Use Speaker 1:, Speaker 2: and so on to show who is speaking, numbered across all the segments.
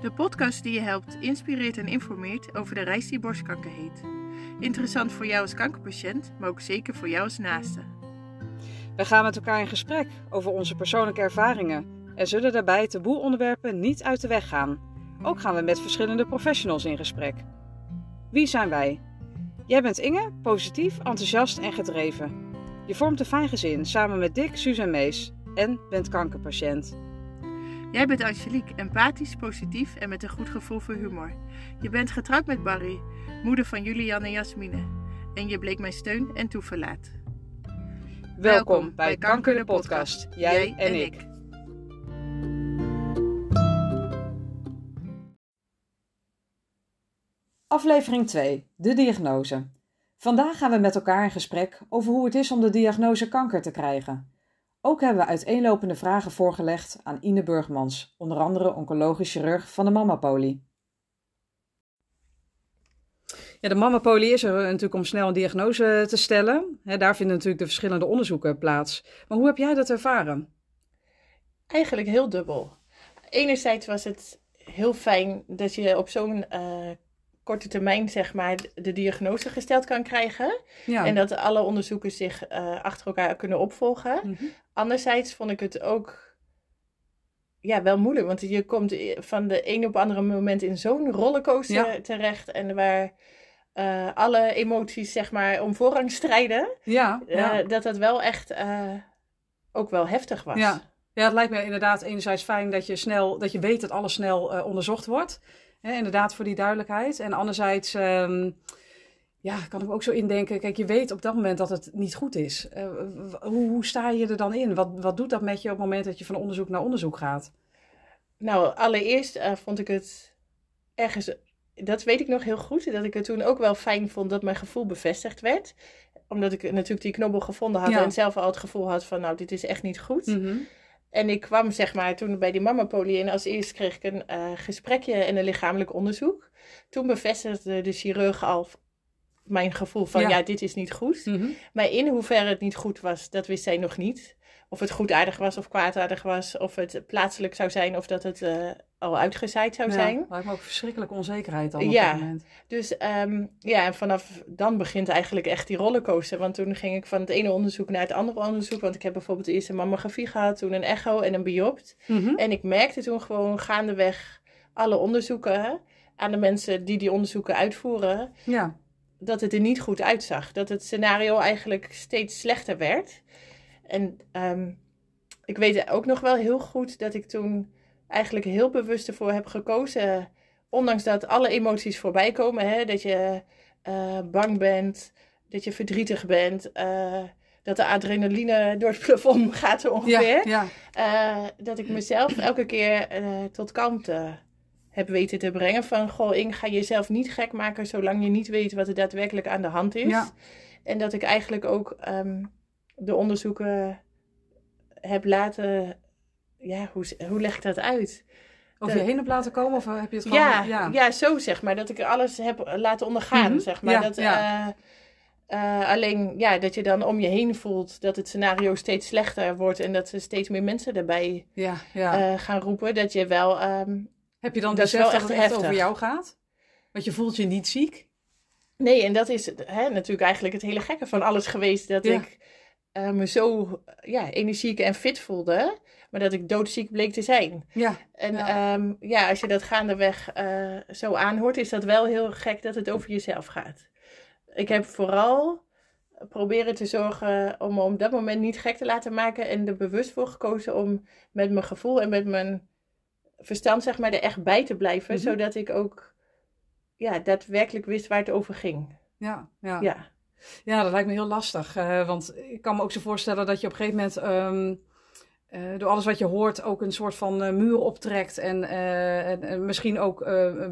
Speaker 1: De podcast die je helpt, inspireert en informeert over de reis die borstkanker heet. Interessant voor jou als kankerpatiënt, maar ook zeker voor jou als naaste.
Speaker 2: We gaan met elkaar in gesprek over onze persoonlijke ervaringen en zullen daarbij taboe onderwerpen niet uit de weg gaan. Ook gaan we met verschillende professionals in gesprek. Wie zijn wij? Jij bent Inge, positief, enthousiast en gedreven. Je vormt een fijn gezin samen met Dick, Suus en Mees en bent kankerpatiënt.
Speaker 1: Jij bent Angelique, empathisch, positief en met een goed gevoel voor humor. Je bent getrouwd met Barry, moeder van Julian en Jasmine. En je bleek mijn steun en toeverlaat.
Speaker 2: Welkom bij Kanker de podcast. Jij en ik. Aflevering 2. De diagnose. Vandaag gaan we met elkaar in gesprek over hoe het is om de diagnose kanker te krijgen. Ook hebben we uiteenlopende vragen voorgelegd aan Ine Burgmans, onder andere oncologisch chirurg van de Mammapolie. Ja, de Mammapolie is er natuurlijk om snel een diagnose te stellen. daar vinden natuurlijk de verschillende onderzoeken plaats. Maar hoe heb jij dat ervaren?
Speaker 1: Eigenlijk heel dubbel. Enerzijds was het heel fijn dat je op zo'n uh, korte termijn zeg maar, de diagnose gesteld kan krijgen. Ja. En dat alle onderzoeken zich uh, achter elkaar kunnen opvolgen. Mm Anderzijds vond ik het ook ja, wel moeilijk. Want je komt van de een op andere moment in zo'n rollercoaster terecht. En waar uh, alle emoties zeg maar om voorrang strijden. Ja, uh, ja. dat dat wel echt ook wel heftig was.
Speaker 2: Ja. ja, het lijkt me inderdaad enerzijds fijn dat je, snel, dat je weet dat alles snel onderzocht wordt. Hè, inderdaad, voor die duidelijkheid. En anderzijds, um, ja, kan ik ook zo indenken. Kijk, je weet op dat moment dat het niet goed is. Uh, hoe, hoe, sta je er dan in? Wat, wat doet dat met je op het moment dat je van onderzoek naar onderzoek gaat?
Speaker 1: Nou, allereerst uh, vond ik het ergens. Dat weet ik nog heel goed. Dat ik het toen ook wel fijn vond dat mijn gevoel bevestigd werd. Omdat ik natuurlijk die knobbel gevonden had. Ja. En zelf al het gevoel had van, nou, dit is echt niet goed. Mm -hmm. En ik kwam zeg maar toen bij die mamapolie en als eerst kreeg ik een uh, gesprekje en een lichamelijk onderzoek. Toen bevestigde de chirurg al mijn gevoel van ja, dit is niet goed. Mm -hmm. Maar in hoeverre het niet goed was, dat wist zij nog niet. Of het goedaardig was of kwaadaardig was. Of het plaatselijk zou zijn of dat het uh, al uitgezaaid zou
Speaker 2: ja,
Speaker 1: zijn.
Speaker 2: Lijkt me ook verschrikkelijke onzekerheid al op ja, dat moment.
Speaker 1: Dus um, ja, en vanaf dan begint eigenlijk echt die rollercoaster. Want toen ging ik van het ene onderzoek naar het andere onderzoek. Want ik heb bijvoorbeeld eerst een mammografie gehad, toen een echo en een biopt. Mm -hmm. En ik merkte toen gewoon gaandeweg alle onderzoeken aan de mensen die die onderzoeken uitvoeren. Ja. Dat het er niet goed uitzag. Dat het scenario eigenlijk steeds slechter werd. En um, ik weet ook nog wel heel goed dat ik toen eigenlijk heel bewust ervoor heb gekozen. Ondanks dat alle emoties voorbij komen. Hè, dat je uh, bang bent, dat je verdrietig bent. Uh, dat de adrenaline door het plafond gaat zo ongeveer. Ja, ja. Uh, dat ik mezelf elke keer tot kalmte heb weten te brengen. Van, goh, Ing, ga jezelf niet gek maken zolang je niet weet wat er daadwerkelijk aan de hand is. Ja. En dat ik eigenlijk ook um, de onderzoeken heb laten. Ja, hoe, hoe leg ik dat uit?
Speaker 2: Of je heen hebt laten komen of heb je het gewoon...
Speaker 1: Ja, ja. ja zo zeg maar. Dat ik alles heb laten ondergaan, mm -hmm. zeg maar. Ja, dat, ja. Uh, uh, alleen ja, dat je dan om je heen voelt dat het scenario steeds slechter wordt en dat er steeds meer mensen daarbij ja, ja. Uh, gaan roepen. Dat je wel. Um,
Speaker 2: heb je dan dat beseft dat het echt over jou gaat? Want je voelt je niet ziek?
Speaker 1: Nee, en dat is hè, natuurlijk eigenlijk het hele gekke van alles geweest. Dat ik uh, me zo ja, energiek en fit voelde, maar dat ik doodziek bleek te zijn. Ja, en ja, um, ja als je dat gaandeweg uh, zo aanhoort, is dat wel heel gek dat het over jezelf gaat. Ik heb vooral proberen te zorgen om me op dat moment niet gek te laten maken en er bewust voor gekozen om met mijn gevoel en met mijn verstand zeg maar er echt bij te blijven, mm -hmm. zodat ik ook ja, daadwerkelijk wist waar het over ging.
Speaker 2: Ja, ja. ja. Ja, dat lijkt me heel lastig. Uh, want ik kan me ook zo voorstellen dat je op een gegeven moment um, uh, door alles wat je hoort ook een soort van uh, muur optrekt. En, en, en, misschien ook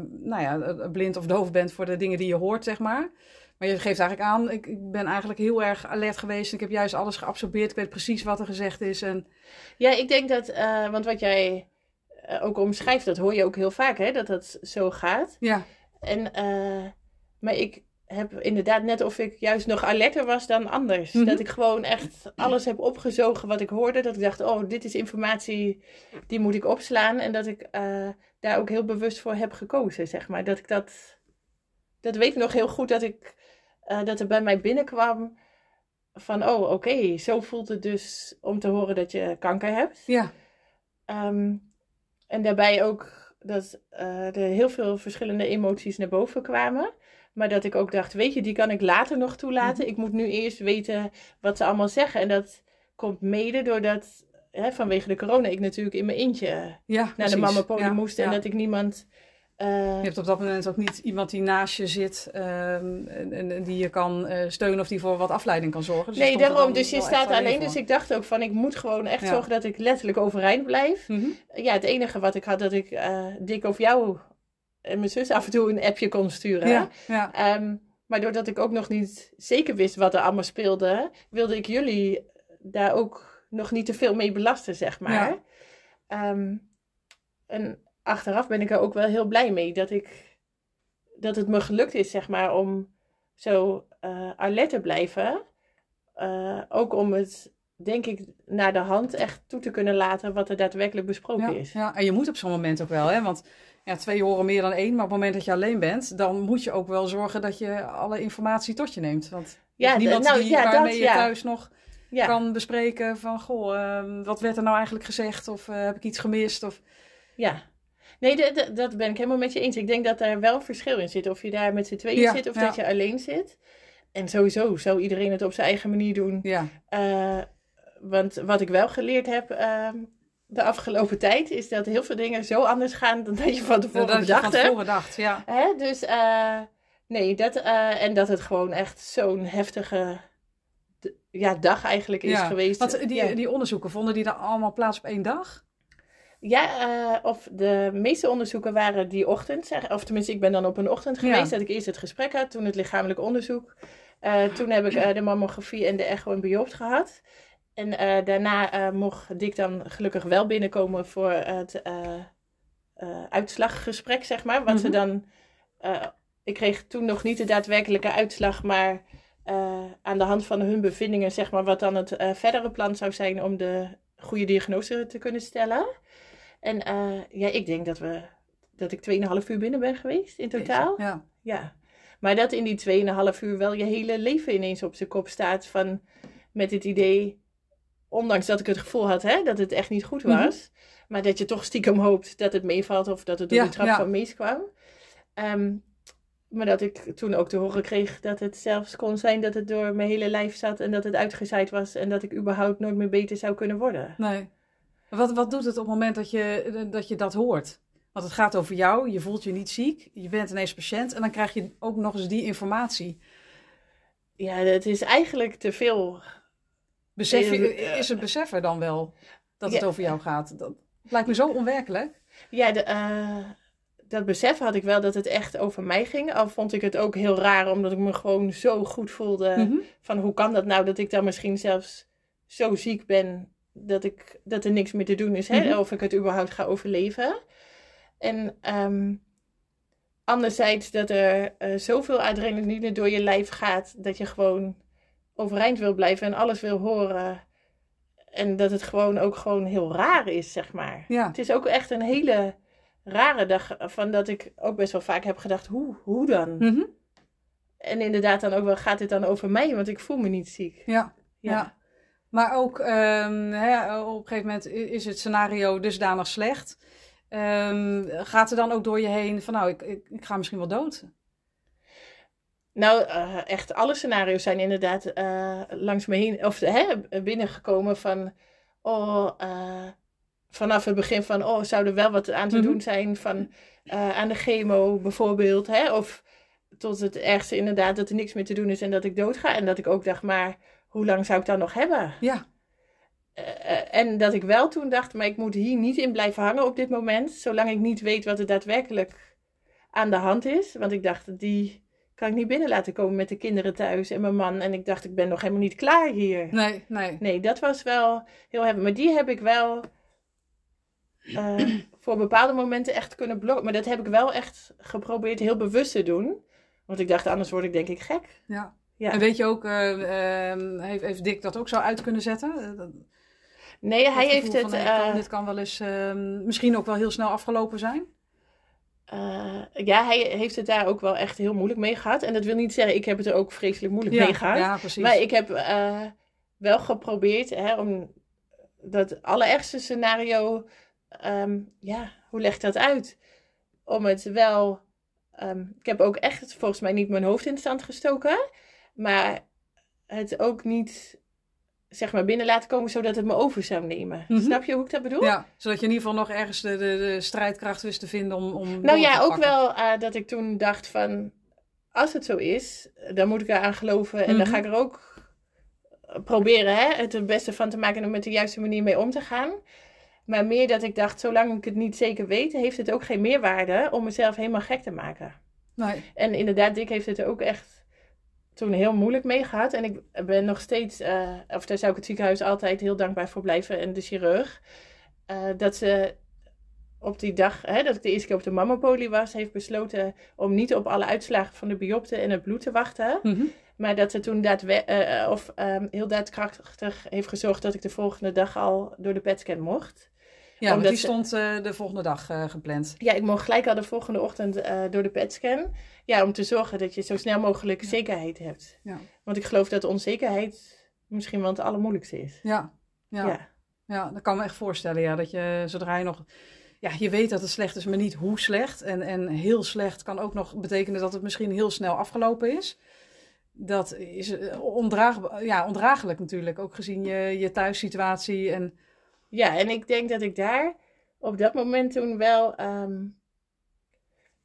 Speaker 2: nou ja, blind of doof bent voor de dingen die je hoort, zeg maar. Maar je geeft eigenlijk aan, ik, ik ben eigenlijk heel erg alert geweest. Ik heb juist alles geabsorbeerd. Ik weet precies wat er gezegd is. En...
Speaker 1: Ja, ik denk dat, want wat jij ook omschrijft, dat hoor je ook heel vaak, hè, dat dat zo gaat. Ja. En, maar ik heb inderdaad net of ik juist nog alerter was dan anders.
Speaker 2: Mhm.
Speaker 1: Dat ik gewoon echt alles heb opgezogen wat ik hoorde. Dat ik dacht, oh, dit is informatie, die moet ik opslaan. En dat ik eh, daar ook heel bewust voor heb gekozen, zeg maar. Dat ik dat... Dat weet ik nog heel goed, dat, ik, eh, dat er bij mij binnenkwam van... Oh, oké, zo voelt het dus om te horen dat je kanker hebt.
Speaker 2: Ja.
Speaker 1: Ehm, en daarbij ook dat eh, er heel veel verschillende emoties naar boven kwamen. Maar dat ik ook dacht, weet je, die kan ik later nog toelaten.
Speaker 2: Mhm.
Speaker 1: Ik moet nu eerst weten wat ze allemaal zeggen. En dat komt mede doordat, hè, vanwege de corona, ik natuurlijk in mijn eentje
Speaker 2: Ja,
Speaker 1: naar
Speaker 2: precies.
Speaker 1: de mama
Speaker 2: Ja,
Speaker 1: moest. En
Speaker 2: ja.
Speaker 1: dat ik niemand... eh,
Speaker 2: Je hebt op dat moment ook niet iemand die naast je zit ehm, en, en- die je kan eh, steunen of die voor wat afleiding kan zorgen. Dus
Speaker 1: nee, daarom. Dus je staat alleen. Dus ik dacht ook van, ik moet gewoon echt
Speaker 2: Ja.
Speaker 1: zorgen dat ik letterlijk overeind blijf.
Speaker 2: Mhm.
Speaker 1: Ja, het enige wat ik had, dat ik eh dik of jou en mijn zus af en toe een appje kon sturen.
Speaker 2: Ja, ja.
Speaker 1: Ehm, maar doordat ik ook nog niet zeker wist wat er allemaal speelde, wilde ik jullie daar ook nog niet te veel mee belasten, zeg maar.
Speaker 2: Ja.
Speaker 1: Ehm, en achteraf ben ik er ook wel heel blij mee dat, ik, dat het me gelukt is, zeg maar, om zo eh alert te blijven. Eh, ook om het, denk ik, naar de hand echt toe te kunnen laten wat er daadwerkelijk besproken
Speaker 2: Ja,
Speaker 1: is.
Speaker 2: ja, en je moet op zo'n moment ook wel, hè? Want ja, twee horen meer dan één, maar op het moment dat je alleen bent, dan moet je ook wel zorgen dat je alle informatie tot je neemt. Want
Speaker 1: Ja,
Speaker 2: is niemand
Speaker 1: nou,
Speaker 2: die,
Speaker 1: ja,
Speaker 2: waarmee
Speaker 1: dat,
Speaker 2: je
Speaker 1: ja.
Speaker 2: thuis nog
Speaker 1: Ja.
Speaker 2: kan bespreken van, goh, ehm, wat werd er nou eigenlijk gezegd? Of eh, heb ik iets gemist? Of...
Speaker 1: Ja. Nee, de- de- dat ben ik helemaal met je eens. Ik denk dat daar wel verschil in zit. Of je daar met z'n tweeën zit of dat je alleen zit. En sowieso zou iedereen het op zijn eigen manier doen.
Speaker 2: Ja,
Speaker 1: Eh, want wat ik wel geleerd heb ehm, de afgelopen tijd... is dat heel veel dingen zo anders gaan dan dat je van tevoren
Speaker 2: dat je
Speaker 1: bedacht
Speaker 2: van
Speaker 1: hebt.
Speaker 2: tevoren dacht, ja.
Speaker 1: Hè? Dus eh, nee, dat, eh, en dat het gewoon echt zo'n heftige ja, dag eigenlijk is
Speaker 2: ja.
Speaker 1: geweest.
Speaker 2: Want die,
Speaker 1: Ja.
Speaker 2: die onderzoeken, vonden die dan allemaal plaats op één dag?
Speaker 1: Ja, eh, of de meeste onderzoeken waren die ochtend. Zeg, of tenminste, ik ben dan op een ochtend geweest.
Speaker 2: Ja.
Speaker 1: Dat ik eerst het gesprek had, toen het lichamelijk onderzoek. Toen heb ik de mammografie en de echo en biopt gehad. En eh, daarna eh, mocht Dick dan gelukkig wel binnenkomen voor het eh, uitslaggesprek, zeg maar. Wat ze
Speaker 2: Mhm.
Speaker 1: dan... ik kreeg toen nog niet de daadwerkelijke uitslag, maar aan de hand van hun bevindingen, zeg maar, wat dan het verdere plan zou zijn om de goede diagnose te kunnen stellen. En ja, ik denk dat, we, dat ik 2,5 uur binnen ben geweest in totaal.
Speaker 2: Ja.
Speaker 1: Ja. Maar dat in die 2,5 uur wel je hele leven ineens op zijn kop staat. Van, met het idee, ondanks dat ik het gevoel had hè, dat het echt niet goed was. Maar dat je toch stiekem hoopt dat het meevalt of dat het door
Speaker 2: Ja,
Speaker 1: de trap
Speaker 2: ja.
Speaker 1: van Mees kwam. Ehm, maar dat ik toen ook te horen kreeg dat het zelfs kon zijn dat het door mijn hele lijf zat. En dat het uitgezaaid was. En dat ik überhaupt nooit meer beter zou kunnen worden.
Speaker 2: Nee. Wat, wat doet het op het moment dat je, dat je dat hoort? Want het gaat over jou, je voelt je niet ziek, je bent ineens patiënt en dan krijg je ook nog eens die informatie.
Speaker 1: Ja, het is eigenlijk te veel.
Speaker 2: Besef je,
Speaker 1: Eh,
Speaker 2: is het beseffen dan wel dat het
Speaker 1: Ja.
Speaker 2: over jou gaat? Dat lijkt me zo onwerkelijk.
Speaker 1: Ja, de, eh, dat besef had ik wel dat het echt over mij ging. Al vond ik het ook heel raar, omdat ik me gewoon zo goed voelde.
Speaker 2: Mhm.
Speaker 1: Van hoe kan dat nou dat ik dan misschien zelfs zo ziek ben dat, ik, dat er niks meer te doen is. Hè?
Speaker 2: Mhm.
Speaker 1: Of ik het überhaupt ga overleven. En ehm, anderzijds dat er eh, zoveel adrenaline door je lijf gaat dat je gewoon overeind wil blijven en alles wil horen. En dat het gewoon ook gewoon heel raar is, zeg maar.
Speaker 2: Ja.
Speaker 1: Het is ook echt een hele rare dag van dat ik ook best wel vaak heb gedacht, hoe, hoe dan?
Speaker 2: Mhm.
Speaker 1: En inderdaad dan ook wel, gaat dit dan over mij? Want ik voel me niet ziek.
Speaker 2: Ja.
Speaker 1: Ja.
Speaker 2: Ja. Maar ook ehm, hè, op een gegeven moment is het scenario dusdanig slecht. Ehm, gaat er dan ook door je heen van nou, ik, ik, ik ga misschien wel dood?
Speaker 1: Nou, eh, echt alle scenario's zijn inderdaad eh, langs me heen, of hè, binnengekomen van, oh, eh, vanaf het begin van, oh, zou er wel wat aan te
Speaker 2: Mhm.
Speaker 1: doen zijn van aan de chemo bijvoorbeeld, hè? Of tot het ergste inderdaad dat er niks meer te doen is en dat ik doodga. En dat ik ook dacht, maar hoe lang zou ik dan nog hebben?
Speaker 2: Ja.
Speaker 1: En dat ik wel toen dacht, maar ik moet hier niet in blijven hangen op dit moment, zolang ik niet weet wat er daadwerkelijk aan de hand is. Want ik dacht, die kan ik niet binnen laten komen met de kinderen thuis en mijn man. En ik dacht, ik ben nog helemaal niet klaar hier.
Speaker 2: Nee, nee.
Speaker 1: Nee, dat was wel heel heftig. Maar die heb ik wel eh, voor bepaalde momenten echt kunnen blokken. Maar dat heb ik wel echt geprobeerd heel bewust te doen. Want ik dacht, anders word ik denk ik gek.
Speaker 2: Ja. ja. En weet je ook, uh, heeft, heeft Dick dat ook zo uit kunnen zetten?
Speaker 1: nee, hij heeft het...
Speaker 2: Van, kan, dit kan wel eens ehm, misschien ook wel heel snel afgelopen zijn?
Speaker 1: Uh, ja, hij heeft het daar ook wel echt heel moeilijk mee gehad. En dat wil niet zeggen, ik heb het er ook vreselijk moeilijk mee gehad. Ja, precies. Maar ik heb uh, wel geprobeerd hè, om dat allerergste scenario, um, ja, hoe leg ik dat uit? Om het wel, um, ik heb ook echt volgens mij niet mijn hoofd in stand gestoken, maar het ook niet zeg maar binnen laten komen zodat het me over zou nemen. Mhm. Snap je hoe ik dat bedoel?
Speaker 2: Ja, zodat je in ieder geval nog ergens de, de, de strijdkracht wist te vinden om. om
Speaker 1: nou ja, ook wel uh, dat ik toen dacht van als het zo is, dan moet ik eraan geloven en dan mhm. ga ik er ook proberen hè, het er beste van te maken en er met de juiste manier mee om te gaan. Maar meer dat ik dacht, zolang ik het niet zeker weet, heeft het ook geen meerwaarde om mezelf helemaal gek te maken. Nee. En inderdaad, Dick heeft het ook echt toen heel moeilijk mee gehad. En ik ben nog steeds, uh, of daar zou ik het ziekenhuis altijd heel dankbaar voor blijven en de chirurg. Uh, dat ze op die dag, hè, dat ik de eerste keer op de mammopolie was, heeft besloten om niet op alle uitslagen van de biopte en het bloed te wachten. Mm maar dat ze toen daadwe- uh, of, um, heel daadkrachtig heeft gezorgd dat ik de volgende dag al door de PET-scan mocht.
Speaker 2: Ja, want die stond uh, de volgende dag uh, gepland.
Speaker 1: Ja, ik mocht gelijk al de volgende ochtend door de PET-scan. Ja, om te zorgen dat je zo snel mogelijk zekerheid hebt. Ja. Want ik geloof dat onzekerheid misschien wel het allermoeilijkste is.
Speaker 2: Ja, ja. ja. ja dat kan me echt voorstellen. Ja, dat je zodra je nog ja, je weet dat het slecht is, maar niet hoe slecht. En, en heel slecht kan ook nog betekenen dat het misschien heel snel afgelopen is dat is eh, ondraag, ja, ondraaglijk natuurlijk, ook gezien je, je thuissituatie. En...
Speaker 1: Ja, en ik denk dat ik daar op dat moment toen wel ehm,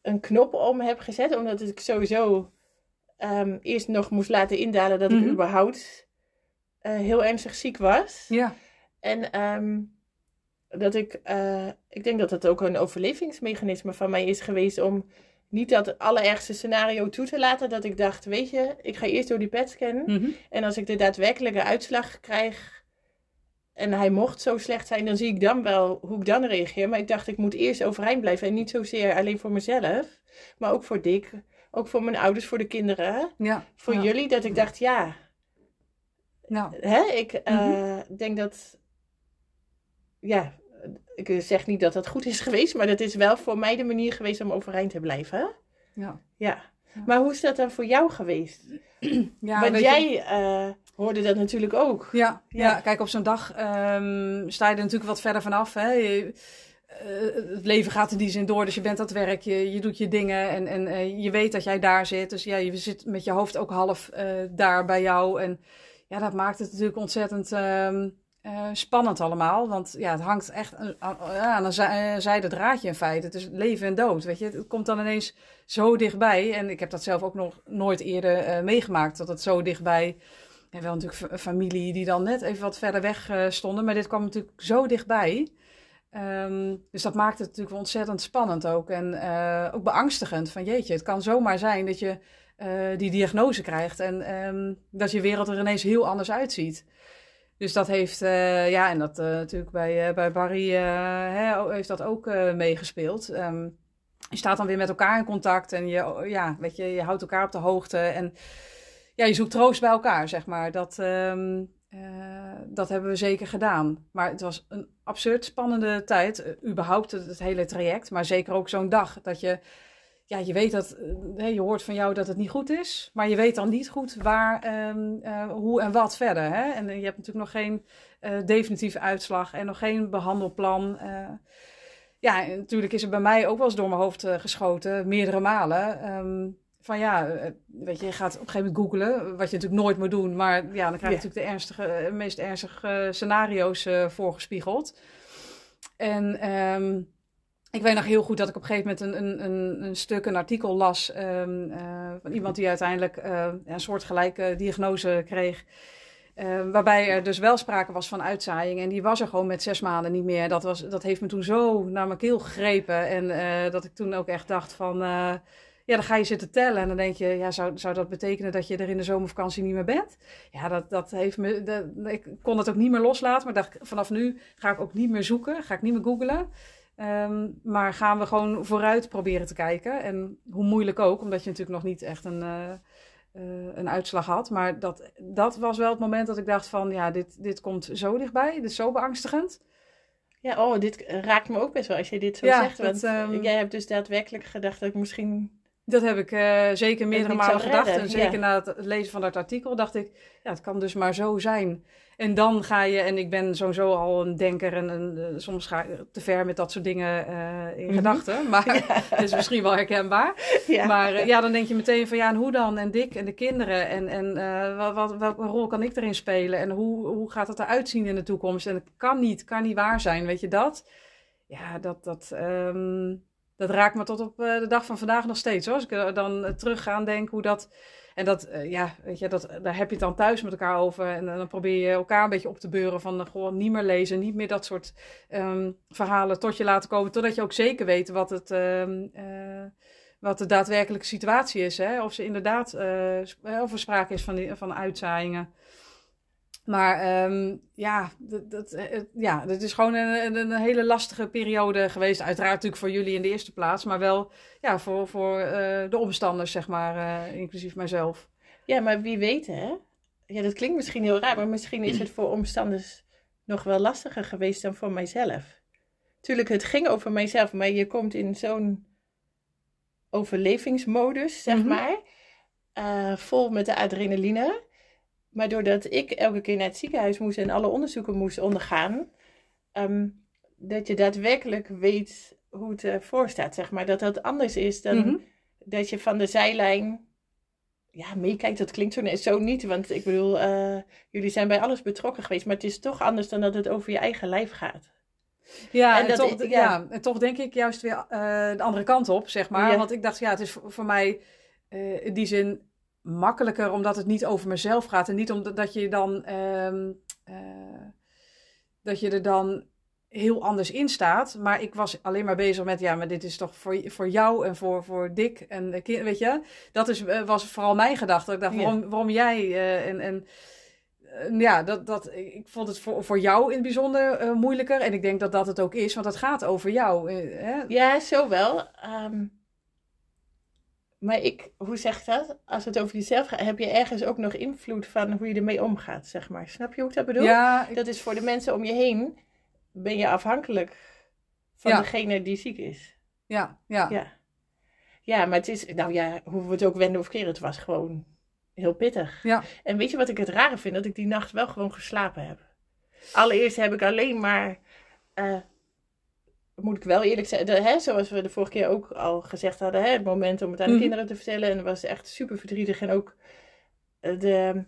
Speaker 1: een knop om heb gezet, omdat ik sowieso um, eerst nog moest laten indalen dat ik mhm. überhaupt uh, heel ernstig ziek was. Ja. En um, dat ik, uh, ik denk dat dat ook een overlevingsmechanisme van mij is geweest om niet dat allerergste scenario toe te laten. Dat ik dacht, weet je, ik ga eerst door die pet scannen. Mhm. En als ik de daadwerkelijke uitslag krijg en hij mocht zo slecht zijn, dan zie ik dan wel hoe ik dan reageer. Maar ik dacht, ik moet eerst overeind blijven. En niet zozeer alleen voor mezelf, maar ook voor Dick. Ook voor mijn ouders, voor de kinderen. Ja, voor jullie. Dat ik dacht, ja. Nou. Hè, ik uh, denk dat. Ja, ik zeg niet dat dat goed is geweest, maar dat is wel voor mij de manier geweest om overeind te blijven. Ja. ja. Maar hoe is dat dan voor jou geweest? Ja, Want jij uh, hoorde dat natuurlijk ook.
Speaker 2: Ja, ja. kijk, op zo'n dag um, sta je er natuurlijk wat verder vanaf. Hè? Je, uh, het leven gaat in die zin door, dus je bent aan het werk, je, je doet je dingen en, en uh, je weet dat jij daar zit. Dus ja, je zit met je hoofd ook half daar bij jou. En ja, dat maakt het natuurlijk ontzettend... Um, uh, spannend allemaal, want ja, het hangt echt aan, aan een eh, zijde draadje in feite. Het is leven en dood, weet je. Het komt dan ineens zo dichtbij. En ik heb dat zelf ook nog nooit eerder meegemaakt, dat het zo dichtbij... En wel natuurlijk familie die dan net even wat verder weg uh, stonden, maar dit kwam natuurlijk zo dichtbij. Um, dus dat maakt het natuurlijk ontzettend spannend ook. En ook beangstigend van jeetje, het kan zomaar zijn dat je die diagnose krijgt en um, dat je wereld er ineens heel anders uitziet. Dus dat heeft, ja, en dat natuurlijk bij, bij Barry hè, heeft dat ook meegespeeld. Um, je staat dan weer met elkaar in contact en je, ja, weet je, je houdt elkaar op de hoogte. En ja, je zoekt troost bij elkaar, zeg maar. Dat, um, dat hebben we zeker gedaan. Maar het was een absurd spannende tijd, überhaupt het, hele traject. Maar zeker ook zo'n dag dat je ja, je weet dat, uh, je hoort van jou dat het niet goed is, maar je weet dan niet goed waar, uh, hoe en wat verder. Hè? En je hebt natuurlijk nog geen definitieve uitslag en nog geen behandelplan. ja, natuurlijk is het bij mij ook wel eens door mijn hoofd geschoten, meerdere malen. Um, van ja, weet je, je gaat op een gegeven moment googlen, wat je natuurlijk nooit moet doen, maar ja, dan krijg je natuurlijk de ernstige, meest ernstige scenario's voorgespiegeld. En um, ik weet nog heel goed dat ik op een gegeven moment een, een, een, een stuk, een artikel las um, uh, van iemand die uiteindelijk uh, een soortgelijke diagnose kreeg. Uh, waarbij er dus wel sprake was van uitzaaiing. En die was er gewoon met zes maanden niet meer. Dat, was, dat heeft me toen zo naar mijn keel gegrepen. En dat ik toen ook echt dacht van... ja, dan ga je zitten tellen. En dan denk je, ja, zou, zou dat betekenen dat je er in de zomervakantie niet meer bent? Ja, dat, dat heeft me... Dat, ik kon het ook niet meer loslaten. Maar dacht, vanaf nu ga ik ook niet meer zoeken. Ga ik niet meer googlen. Ehm, maar gaan we gewoon vooruit proberen te kijken. En hoe moeilijk ook, omdat je natuurlijk nog niet echt een, uh, een uitslag had. Maar dat, dat was wel het moment dat ik dacht van, ja, dit, dit komt zo dichtbij. Dit is zo beangstigend.
Speaker 1: Ja, oh, dit raakt me ook best wel als je dit zo zegt. Want ehm, jij hebt dus daadwerkelijk gedacht dat ik misschien
Speaker 2: dat heb ik uh, zeker meerdere malen gedacht. En zeker na het lezen van dat artikel dacht ik, ja, het kan dus maar zo zijn. En dan ga je, en ik ben sowieso al een denker en een, eh, soms ga ik te ver met dat soort dingen uh, in mm gedachten. Maar dat is misschien wel herkenbaar. Ja. Maar ja, dan denk je meteen van ja, en hoe dan? En Dick en de kinderen. En, en wat, wat, welke rol kan ik erin spelen? En hoe, hoe gaat het eruit zien in de toekomst? En het kan niet, kan niet waar zijn, weet je dat? Ja, dat, dat, um, dat raakt me tot op eh, de dag van vandaag nog steeds. Hoor. Als ik dan eh, terug ga denk hoe dat. En dat, uh, ja, weet je, dat, daar heb je het dan thuis met elkaar over. En dan probeer je elkaar een beetje op te beuren van gewoon niet meer lezen, niet meer dat soort um, verhalen tot je laten komen. Totdat je ook zeker weet wat, het, uh, wat de daadwerkelijke situatie is. Hè? Of ze inderdaad, er sprake is van, van uitzaaiingen. Maar um, ja, dat, dat, eh, ja, dat is gewoon een, een, hele lastige periode geweest. Uiteraard natuurlijk voor jullie in de eerste plaats, maar wel ja, voor, voor uh, de omstanders, zeg maar, uh, inclusief mijzelf.
Speaker 1: Ja, maar wie weet, hè? Ja, dat klinkt misschien heel raar, maar misschien is het voor omstanders nog wel lastiger geweest dan voor mijzelf. Tuurlijk, het ging over mijzelf, maar je komt in zo'n overlevingsmodus, zeg mm -hmm. maar, uh, vol met de adrenaline. Maar doordat ik elke keer naar het ziekenhuis moest en alle onderzoeken moest ondergaan, um, dat je daadwerkelijk weet hoe het ervoor staat, zeg maar. Dat dat anders is dan mm -hmm. dat je van de zijlijn ja, meekijkt. Dat klinkt zo, zo niet, want ik bedoel, uh, jullie zijn bij alles betrokken geweest, maar het is toch anders dan dat het over je eigen lijf gaat.
Speaker 2: Ja, en, toch, ja. ja. en toch denk ik juist weer uh, de andere kant op, zeg maar. Ja. Want ik dacht, ja, het is voor, voor mij uh, in die zin makkelijker omdat het niet over mezelf gaat. En niet omdat je dan. Um, uh, dat je er dan heel anders in staat. Maar ik was alleen maar bezig met, ja, maar dit is toch voor, voor jou en voor, voor Dick en de kind, weet je. Dat is, eh, was vooral mijn gedachte. Ik dacht, waarom, waarom jij uh, en... en ja, dat, dat, ik vond het voor, voor jou in het bijzonder uh, moeilijker. En ik denk dat dat het ook is, want het gaat over jou. Hè?
Speaker 1: Ja, zo wel. Um, maar ik, hoe zeg ik dat? Als het over jezelf gaat, heb je ergens ook nog invloed van hoe je ermee omgaat, zeg maar. Snap je hoe ik dat bedoel? Ja, ik... Dat is voor de mensen om je heen, ben je afhankelijk van ja. degene die ziek is.
Speaker 2: Ja, ja.
Speaker 1: Ja, ja maar het is, nou ja, hoe we het ook wenden of keren, het was gewoon heel pittig. Ja. En weet je wat ik het rare vind? Dat ik die nacht wel gewoon geslapen heb. Allereerst heb ik alleen maar uh, moet ik wel eerlijk zeggen, hè, zoals we de vorige keer ook al gezegd hadden, hè, het moment om het aan de mm. kinderen te vertellen. En het was echt super verdrietig. En ook eh, de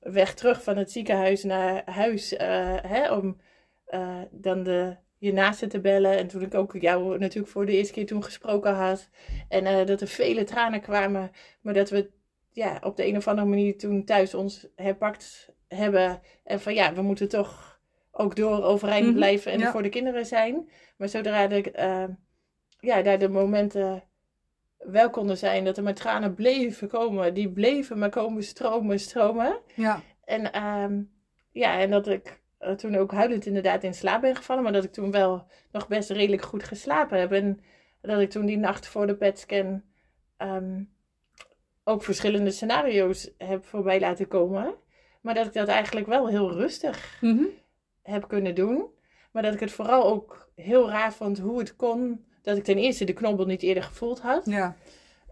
Speaker 1: weg terug van het ziekenhuis naar huis, uh, hè, om uh, dan de, je naasten te bellen. En toen ik ook jou natuurlijk voor de eerste keer toen gesproken had. En dat er vele tranen kwamen, maar dat we ja, op de een of andere manier toen thuis ons herpakt hebben. En van ja, we moeten toch ook door overeind mhm. blijven en ja. voor de kinderen zijn. Maar zodra de, uh, ja, daar de momenten wel konden zijn dat er maar tranen bleven komen, die bleven maar komen stromen, stromen. Ja. En, um, ja, en dat ik uh, toen ook huilend inderdaad in slaap ben gevallen, maar dat ik toen wel nog best redelijk goed geslapen heb. En dat ik toen die nacht voor de PET-scan um, ook verschillende scenario's heb voorbij laten komen. Maar dat ik dat eigenlijk wel heel rustig mm -hmm. Heb kunnen doen. Maar dat ik het vooral ook heel raar vond hoe het kon. Dat ik ten eerste de knobbel niet eerder gevoeld had. Ja.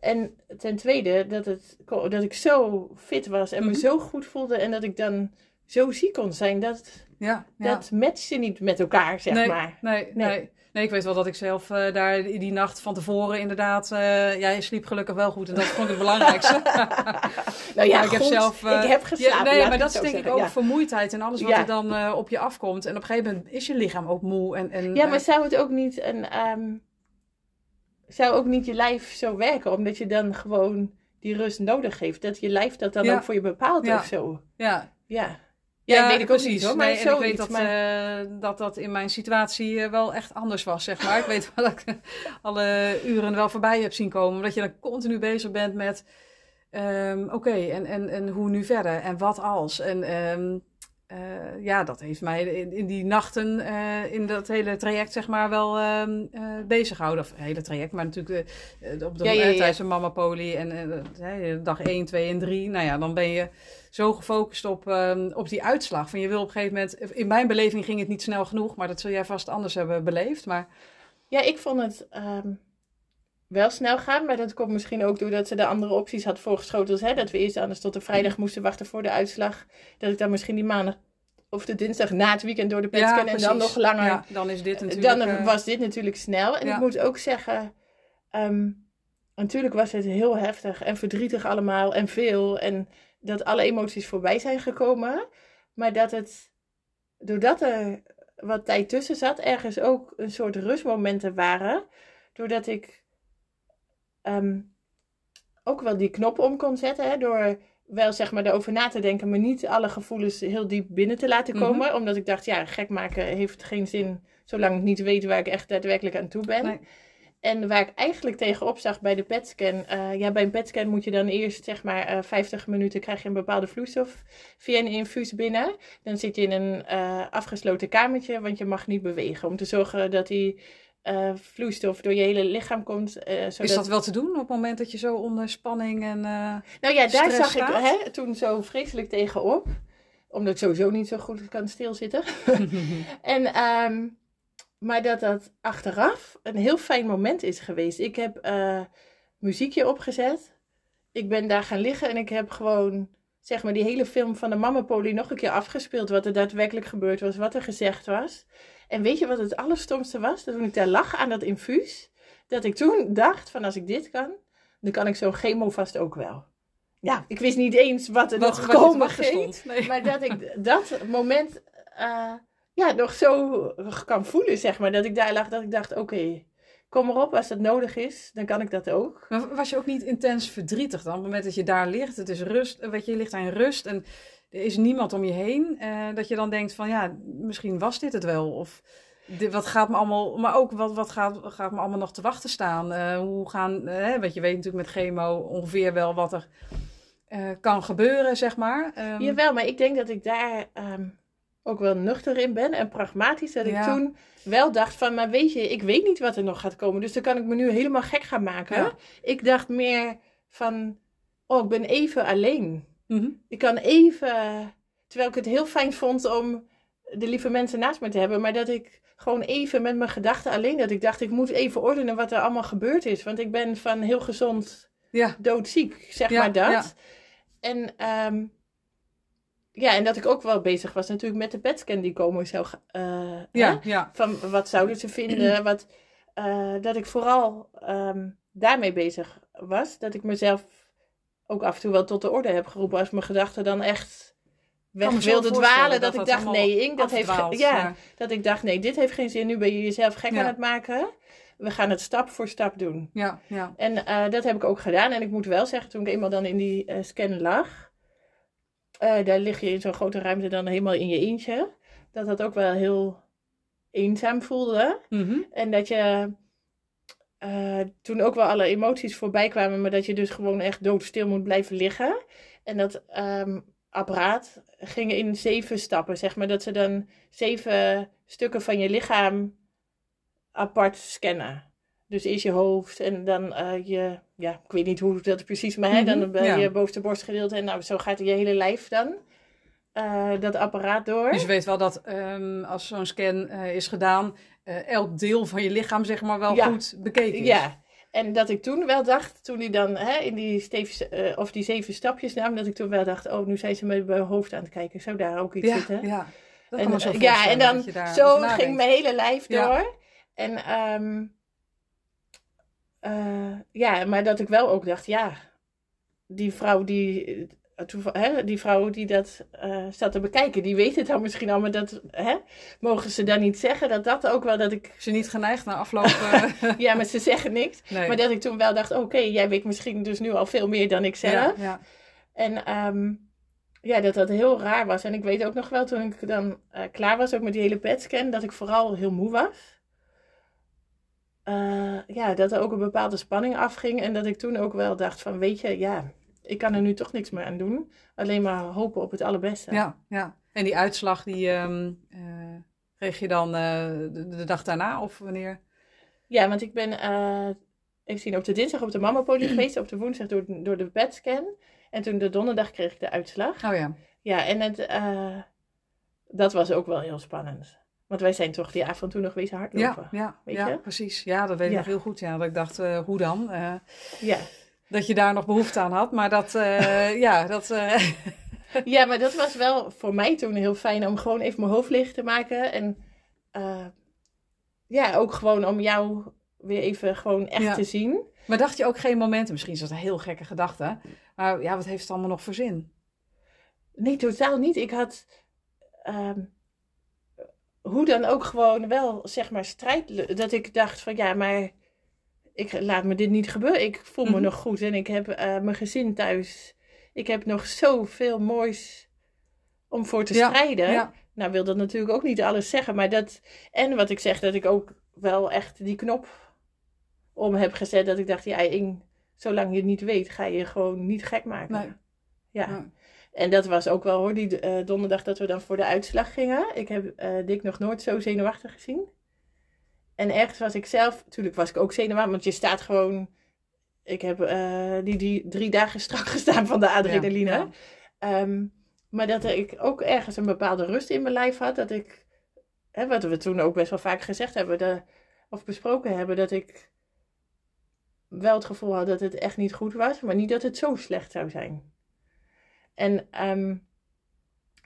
Speaker 1: En ten tweede dat, het, dat ik zo fit was en me mm -hmm. zo goed voelde. En dat ik dan zo ziek kon zijn. Dat, ja, ja. dat matchte niet met elkaar, zeg
Speaker 2: nee,
Speaker 1: maar.
Speaker 2: Nee, nee, nee. Nee, ik weet wel dat ik zelf uh, daar die, nacht van tevoren inderdaad... Uh, ja, je sliep gelukkig wel goed en dat vond ik het belangrijkste.
Speaker 1: nou ja, ik heb zelf... Uh, ik heb geslapen.
Speaker 2: Ja, nee, maar dat is denk zeggen. ik ook ja. vermoeidheid en alles wat ja. er dan op je afkomt. En op een gegeven moment is je lichaam ook moe. En, en,
Speaker 1: ja, maar zou het ook niet een... Um, zou ook niet je lijf zo werken? Omdat je dan gewoon die rust nodig heeft. Dat je lijf dat dan ook voor je bepaalt of zo.
Speaker 2: Ja.
Speaker 1: Ja.
Speaker 2: Ja, weet ik precies. Hoor, maar nee, en ik weet dat, maar... uh, dat dat in mijn situatie uh, wel echt anders was, zeg maar. ik weet wel dat ik alle uren wel voorbij heb zien komen. Omdat je dan continu bezig bent met... Um, Oké, okay, en, en, en hoe nu verder? En wat als? En um, uh, ja, dat heeft mij in, in die nachten uh, in dat hele traject zeg maar wel uh, bezig gehouden. Of het hele traject, maar natuurlijk op de ja, ja, ja. tijdens een mama poli en dag 1, 2 en 3. Nou ja, dan ben je zo gefocust op, ehm, op die uitslag. Van je wil op een gegeven moment, in mijn beleving ging het niet snel genoeg, maar dat zul jij vast anders hebben beleefd. Maar...
Speaker 1: Ja, ik vond het um, wel snel gaan, maar dat komt misschien ook doordat ze de andere opties had voorgeschoten. Dus, hè, dat we eerst anders tot de vrijdag moesten wachten voor de uitslag. Dat ik dan misschien die maandag of de dinsdag na het weekend door de ja, en dan nog langer. Ja,
Speaker 2: dan is dit natuurlijk...
Speaker 1: Dan uh, was dit natuurlijk snel. En ja. ik moet ook zeggen, um, natuurlijk was het heel heftig en verdrietig allemaal en veel. En dat alle emoties voorbij zijn gekomen. Maar dat het, doordat er wat tijd tussen zat, ergens ook een soort rustmomenten waren. Doordat ik um, ook wel die knop om kon zetten. Hè, door wel zeg maar erover na te denken, maar niet alle gevoelens heel diep binnen te laten komen. Mm -hmm. Omdat ik dacht, ja, gek maken heeft geen zin zolang ik niet weet waar ik echt daadwerkelijk aan toe ben. Nee. En waar ik eigenlijk tegenop zag bij de PET-scan, uh, ja, bij een PET-scan moet je dan eerst zeg maar uh, 50 minuten krijg je een bepaalde vloeistof via een infuus binnen. Dan zit je in een uh, afgesloten kamertje, want je mag niet bewegen. Om te zorgen dat die vloeistof door je hele lichaam komt.
Speaker 2: Zodat... Is dat wel te doen op het moment dat je zo onder spanning en.
Speaker 1: Nou ja, daar zag staat? ik hè, toen zo vreselijk tegenop. Omdat ik sowieso niet zo goed kan stilzitten. en, um, maar dat dat achteraf een heel fijn moment is geweest. Ik heb muziekje opgezet. Ik ben daar gaan liggen en ik heb gewoon zeg maar die hele film van de Mama Poli nog een keer afgespeeld. Wat er daadwerkelijk gebeurd was, wat er gezegd was. En weet je wat het allerstomste was? Dat toen ik daar lag aan dat infuus, dat ik toen dacht van als ik dit kan, dan kan ik zo'n chemo vast ook wel. Ja, ik wist niet eens wat er wat, nog komen ging. Nee. Maar dat ik dat moment uh, ja, nog zo kan voelen, zeg maar. Dat ik daar lag, dat ik dacht, oké, okay, kom erop, als dat nodig is, dan kan ik dat ook.
Speaker 2: Maar was je ook niet intens verdrietig dan? Op het moment dat je daar ligt, het is rust, weet je, je ligt aan rust en er is niemand om je heen. Uh, dat je dan denkt van ja, misschien was dit het wel. Of dit, wat gaat me allemaal, maar ook wat, wat gaat, gaat me allemaal nog te wachten staan. Uh, hoe gaan, uh, want je weet natuurlijk met chemo ongeveer wel wat er kan gebeuren, zeg maar.
Speaker 1: Um, Jawel, maar ik denk dat ik daar um, ook wel nuchter in ben en pragmatisch. Dat ik ja. toen wel dacht van, maar weet je, ik weet niet wat er nog gaat komen. Dus dan kan ik me nu helemaal gek gaan maken. Ja. Ik dacht meer van, oh, ik ben even alleen. Mm-hmm. Ik kan even, terwijl ik het heel fijn vond om de lieve mensen naast me te hebben, maar dat ik gewoon even met mijn gedachten alleen, dat ik dacht, ik moet even ordenen wat er allemaal gebeurd is. Want ik ben van heel gezond ja. doodziek, zeg maar dat. Ja. En, um, ja, en dat ik ook wel bezig was natuurlijk met de petscan die komen zou. Uh, ja, ja. Van wat zouden ze vinden? wat, uh, dat ik vooral um, daarmee bezig was. Dat ik mezelf ook af en toe wel tot de orde heb geroepen als mijn gedachten dan echt weg wilde dwalen. Dat, dat, ik dacht, nee, Ink, dat heeft ja, ja, dat ik dacht, nee, dit heeft geen zin. Nu ben je jezelf gek ja. aan het maken. We gaan het stap voor stap doen. Ja, ja. En uh, dat heb ik ook gedaan. En ik moet wel zeggen, toen ik eenmaal dan in die scan lag, uh, daar lig je in zo'n grote ruimte dan helemaal in je eentje. Dat dat ook wel heel eenzaam voelde. Mm -hmm. En dat je uh, toen ook wel alle emoties voorbij kwamen, maar dat je dus gewoon echt doodstil moet blijven liggen. En dat um, apparaat ging in zeven stappen, zeg maar. Dat ze dan zeven stukken van je lichaam apart scannen. Dus eerst je hoofd en dan uh, je, ja, ik weet niet hoe dat precies, maar hè, dan mm -hmm, ja. je bovenste borstgedeelte. En nou, zo gaat je hele lijf dan. Uh, dat apparaat door.
Speaker 2: Dus je weet wel dat um, als zo'n scan uh, is gedaan, elk deel van je lichaam zeg maar wel ja. goed bekeken is.
Speaker 1: Ja, en dat ik toen wel dacht, toen hij dan hè, in die, steven, uh, of die zeven stapjes nam, dat ik toen wel dacht, oh, nu zijn ze met mijn hoofd aan het kijken. Zou daar ook iets
Speaker 2: ja,
Speaker 1: zitten?
Speaker 2: Ja,
Speaker 1: dat en, ja, en dan zo ging mijn hele lijf door. En um, uh, ja, maar dat ik wel ook dacht, ja, die vrouw die hè, die vrouw die dat uh, zat te bekijken, die weet het dan misschien al, maar dat hè, mogen ze dan niet zeggen. Dat dat ook wel dat ik.
Speaker 2: Ze niet geneigd naar aflopen.
Speaker 1: ja, maar ze zeggen niks. Nee. Maar dat ik toen wel dacht: oké, okay, jij weet misschien dus nu al veel meer dan ik zelf. Ja, ja. En um, ja, dat dat heel raar was. En ik weet ook nog wel toen ik dan uh, klaar was, ook met die hele petscan, dat ik vooral heel moe was. Uh, ja, dat er ook een bepaalde spanning afging. En dat ik toen ook wel dacht: van weet je, ja ik kan er nu toch niks meer aan doen. Alleen maar hopen op het allerbeste.
Speaker 2: Ja, ja. En die uitslag, die um, kreeg je dan de, de, dag daarna of wanneer?
Speaker 1: Ja, want ik ben even zien, op de dinsdag op de mammapolie geweest, op de woensdag door, door de bedscan. En toen de donderdag kreeg ik de uitslag.
Speaker 2: Oh ja.
Speaker 1: Ja, en het, dat was ook wel heel spannend. Want wij zijn toch die avond toen nog wezen hardlopen.
Speaker 2: Ja, ja, weet ja je? precies. Ja, dat weet ik nog heel goed. Ja, dat ik dacht, uh, hoe dan? Uh, ja. Dat je daar nog behoefte aan had. Maar dat, uh, ja, dat...
Speaker 1: ja, maar dat was wel voor mij toen heel fijn om gewoon even mijn hoofd licht te maken. En ja, ook gewoon om jou weer even gewoon echt te zien.
Speaker 2: Maar dacht je ook geen momenten, misschien is dat een heel gekke gedachte. Maar ja, wat heeft het allemaal nog voor zin?
Speaker 1: Nee, totaal niet. Ik had... Um, hoe dan ook gewoon wel, zeg maar, strijd. Dat ik dacht van ja, maar ik laat me dit niet gebeuren. Ik voel me mhm. nog goed en ik heb uh, mijn gezin thuis. Ik heb nog zoveel moois om voor te strijden. Nou wil dat natuurlijk ook niet alles zeggen, maar dat... En wat ik zeg, dat ik ook wel echt die knop om heb gezet. Dat ik dacht, ja, Ing, zolang je het niet weet, ga je gewoon niet gek maken. Nee. Ja. En dat was ook wel hoor, die uh, donderdag dat we dan voor de uitslag gingen. Ik heb uh, Dick nog nooit zo zenuwachtig gezien. En ergens was ik zelf, natuurlijk was ik ook zenuwachtig, want je staat gewoon. Ik heb uh, die, die drie dagen strak gestaan van de adrenaline. Ja, ja. Um, maar dat ik ook ergens een bepaalde rust in mijn lijf had. Dat ik, hè, wat we toen ook best wel vaak gezegd hebben, de, of besproken hebben, dat ik wel het gevoel had dat het echt niet goed was, maar niet dat het zo slecht zou zijn. En um,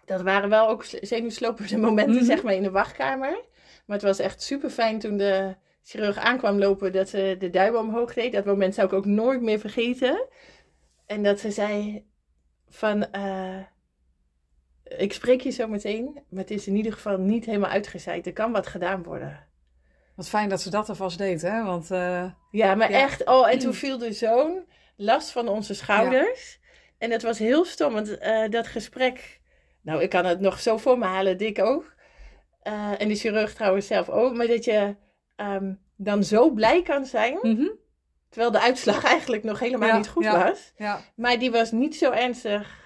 Speaker 1: dat waren wel ook zenuwslopende momenten, mhm. zeg maar, in de wachtkamer. Maar het was echt super fijn toen de chirurg aankwam lopen dat ze de duim omhoog deed. Dat moment zou ik ook nooit meer vergeten. En dat ze zei van, uh, ik spreek je zo meteen, maar het is in ieder geval niet helemaal uitgezaaid. Er kan wat gedaan worden.
Speaker 2: Wat fijn dat ze dat alvast deed, hè? Want, uh,
Speaker 1: ja, maar echt, oh, en toen viel de zoon last van onze schouders. En het was heel stom, want uh, dat gesprek... Nou, ik kan het nog zo voor me halen, dik ook. Uh, en die chirurg trouwens zelf ook. Maar dat je um, dan zo blij kan zijn... Mm -hmm. Terwijl de uitslag eigenlijk nog helemaal niet goed ja, was. Ja. Maar die was niet zo ernstig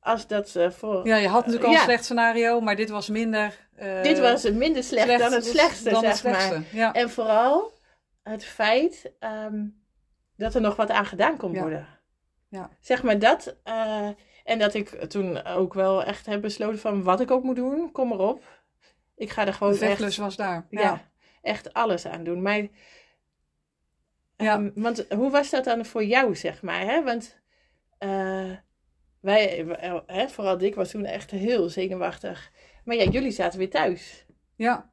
Speaker 1: als dat ze voor...
Speaker 2: Ja, je had natuurlijk al een slecht scenario, maar dit was minder...
Speaker 1: Uh, dit was minder slecht, slecht dan het slechtste, dan zeg het slechtste. maar. En vooral het feit um, dat er nog wat aan gedaan kon worden. Ja. Zeg maar dat. Uh, en dat ik toen ook wel echt heb besloten van wat ik ook moet doen, kom erop. Ik ga er gewoon
Speaker 2: echt... was daar.
Speaker 1: Ja. echt alles aan doen. Maar, ja. Um, want hoe was dat dan voor jou, zeg maar? Hè? Want uh, wij, hè, vooral Dick was toen echt heel zenuwachtig. Maar ja, jullie zaten weer thuis.
Speaker 2: Ja.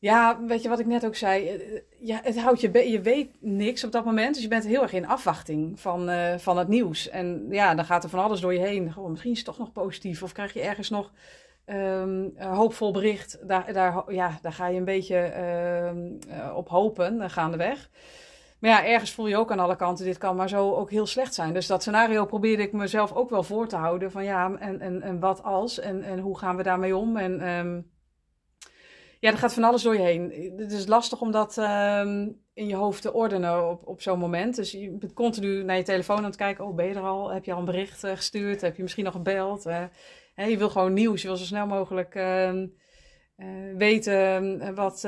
Speaker 2: Ja, weet je wat ik net ook zei? Eh, ja, het houdt je, je weet niks op dat moment. Dus je bent heel erg in afwachting van, uh, van het nieuws. En ja, dan gaat er van alles door je heen. Misschien is het toch nog positief. Of krijg je ergens nog een hoopvol bericht. Daar, daar, ja, daar ga je een beetje uh, op hopen, gaandeweg. Maar ja, ergens voel je ook aan alle kanten, dit kan maar zo ook heel slecht zijn. Dus dat scenario probeerde ik mezelf ook wel voor te houden. Van ja, en, en, en wat als? En, en hoe gaan we daarmee om? En... Um, ja, er gaat van alles door je heen. Het is lastig om dat um, in je hoofd te ordenen op, op zo'n moment. Dus je bent continu naar je telefoon aan het kijken. Oh, ben je er al? Heb je al een bericht uh, gestuurd? Heb je misschien nog gebeld? Uh, hè, je wil gewoon nieuws. Je wil zo snel mogelijk uh, weten wat,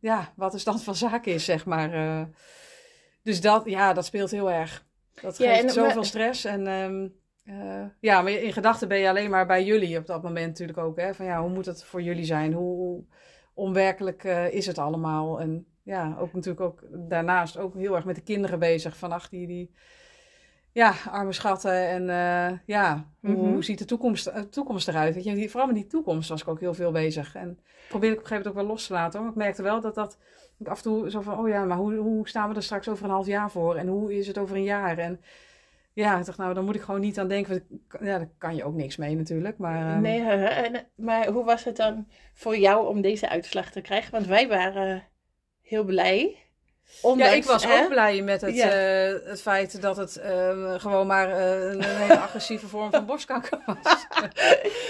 Speaker 2: ja, wat de stand van zaken is, zeg maar. dus dat, ja, dat speelt heel erg. Dat geeft ja, zoveel maar... stress. En um, ja, maar in gedachten ben je alleen maar bij jullie op dat moment natuurlijk ook. Hè? Van ja, hoe moet het voor jullie zijn? Hoe, onwerkelijk uh, is het allemaal. En ja, ook natuurlijk ook daarnaast ook heel erg met de kinderen bezig. Van ach, die, die ja, arme schatten. En uh, ja, hoe, mm -hmm. hoe, ziet de toekomst, uh, toekomst eruit? Weet je, vooral met die toekomst was ik ook heel veel bezig. En probeerde ik op een gegeven moment ook wel los te laten. Hoor. Maar ik merkte wel dat dat ik af en toe zo van, oh ja, maar hoe, hoe staan we er straks over een half jaar voor? En hoe is het over een jaar? En ja, ik dacht, nou, dan moet ik gewoon niet aan denken. Ja, daar kan je ook niks mee natuurlijk. Maar,
Speaker 1: um... Nee, maar hoe was het dan voor jou om deze uitslag te krijgen? Want wij waren heel blij.
Speaker 2: Ondanks, ja, ik was hè? ook blij met het, ja. uh, het feit dat het uh, gewoon maar uh, een hele agressieve vorm van borstkanker was.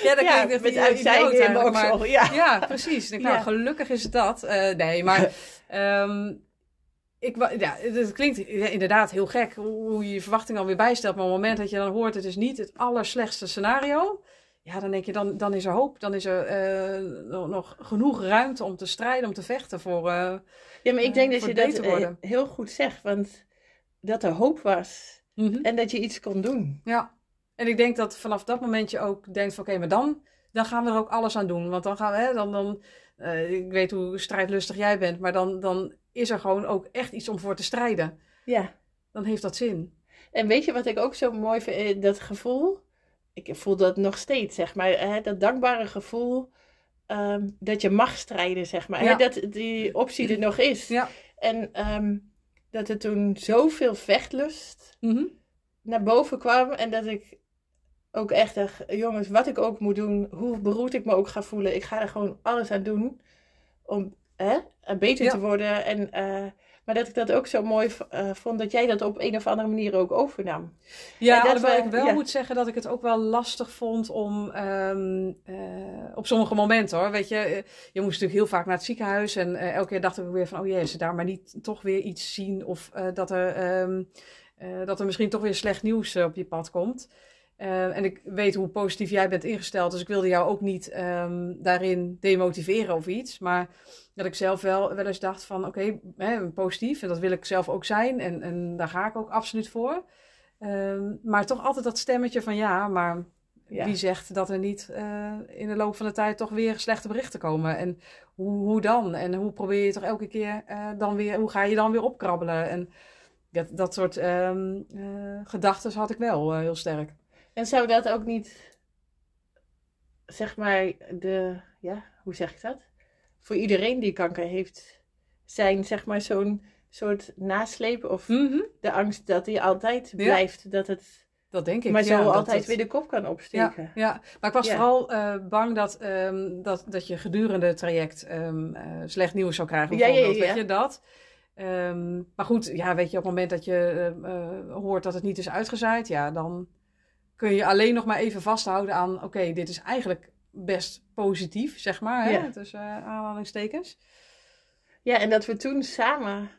Speaker 1: ja, dat ja, klinkt met uitzijden in maar,
Speaker 2: ja. ja, precies. Ik, nou, gelukkig is het dat. nee, maar um, ik, ja, het klinkt inderdaad heel gek hoe je je verwachting alweer bijstelt. Maar op het moment dat je dan hoort, het is niet het allerslechtste scenario. ja, dan denk je, dan, dan is er hoop. Dan is er eh, nog, genoeg ruimte om te strijden, om te vechten voor. Uh,
Speaker 1: ja, maar ik denk dat je dat heel goed zegt, want dat er hoop was mhm. en dat je iets kon doen.
Speaker 2: Ja, en ik denk dat vanaf dat moment je ook denkt: van oké, maar dan, dan gaan we er ook alles aan doen. Want dan gaan we, hè, dan, dan, ik weet hoe strijdlustig jij bent, maar dan, dan is er gewoon ook echt iets om voor te strijden.
Speaker 1: Ja.
Speaker 2: Dan heeft dat zin.
Speaker 1: En weet je wat ik ook zo mooi vind? Dat gevoel ik voel dat nog steeds, zeg maar. Hè, dat dankbare gevoel ehm, dat je mag strijden, zeg maar. Hè, dat die optie er nog is.
Speaker 2: Ja.
Speaker 1: En ehm, dat er toen zoveel vechtlust mm naar boven kwam. En dat ik ook echt dacht, jongens, wat ik ook moet doen, hoe beroerd ik me ook ga voelen. Ik ga er gewoon alles aan doen om hè, beter te worden. En... Uh, maar dat ik dat ook zo mooi uh, vond dat jij dat op een of andere manier ook overnam.
Speaker 2: Ja, dat we, ik wel moet zeggen dat ik het ook wel lastig vond om um, uh, op sommige momenten hoor. Weet je, eh, je moest natuurlijk heel vaak naar het ziekenhuis. En elke keer dacht ik weer van, oh jee, ze daar maar niet toch weer iets zien. Of dat, er, um, dat er misschien toch weer slecht nieuws op je pad komt. Uh, en ik weet hoe positief jij bent ingesteld, dus ik wilde jou ook niet um, daarin demotiveren of iets. Maar dat ik zelf wel, wel eens dacht van oké, okay, positief en dat wil ik zelf ook zijn en, en daar ga ik ook absoluut voor. Um, maar toch altijd dat stemmetje van ja, maar wie zegt dat er niet uh, in de loop van de tijd toch weer slechte berichten komen? En hoe, hoe dan? En hoe probeer je toch elke keer uh, dan weer, hoe ga je dan weer opkrabbelen? En dat, dat soort um, uh, gedachten had ik wel heel sterk.
Speaker 1: En zou dat ook niet, zeg maar, de, ja, hoe zeg ik dat? Voor iedereen die kanker heeft, zijn zeg maar zo'n soort nasleep of mhm. de angst dat hij altijd blijft, dat het...
Speaker 2: Dat denk ik.
Speaker 1: Maar zo altijd weer de kop kan opsteken.
Speaker 2: Ja, ja. maar ik was vooral uh, bang dat, um, dat, dat je gedurende het traject um, uh, slecht nieuws zou krijgen. Bijvoorbeeld, ja, weet je dat? Um, maar goed, ja, weet je, op het moment dat je uh, hoort dat het niet is uitgezaaid, ja, dan kun je alleen nog maar even vasthouden aan, oké, dit is eigenlijk best positief, zeg maar, hè? Tussen uh, aanhalingstekens.
Speaker 1: Ja, en dat we toen samen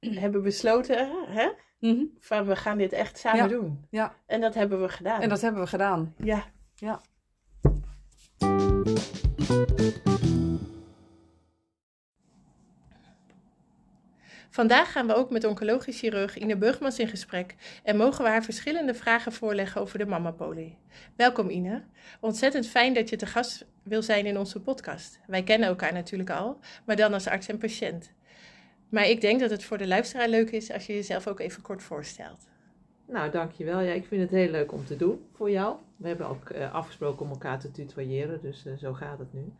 Speaker 1: hebben besloten, hè? Mhm. van we gaan dit echt samen doen.
Speaker 2: Ja.
Speaker 1: En dat hebben we gedaan.
Speaker 2: En dat hebben we gedaan.
Speaker 1: Ja.
Speaker 2: Ja.
Speaker 1: Vandaag gaan we ook met oncologisch chirurg Ine Burgmans in gesprek en mogen we haar verschillende vragen voorleggen over de mammapolie. Welkom Ine. Ontzettend fijn dat je te gast wil zijn in onze podcast. Wij kennen elkaar natuurlijk al, maar dan als arts en patiënt. Maar ik denk dat het voor de luisteraar leuk is als je jezelf ook even kort voorstelt.
Speaker 3: Nou, dankjewel. Ja, ik vind het heel leuk om te doen voor jou. We hebben ook uh, afgesproken om elkaar te tutoyeren, dus uh, zo gaat het nu.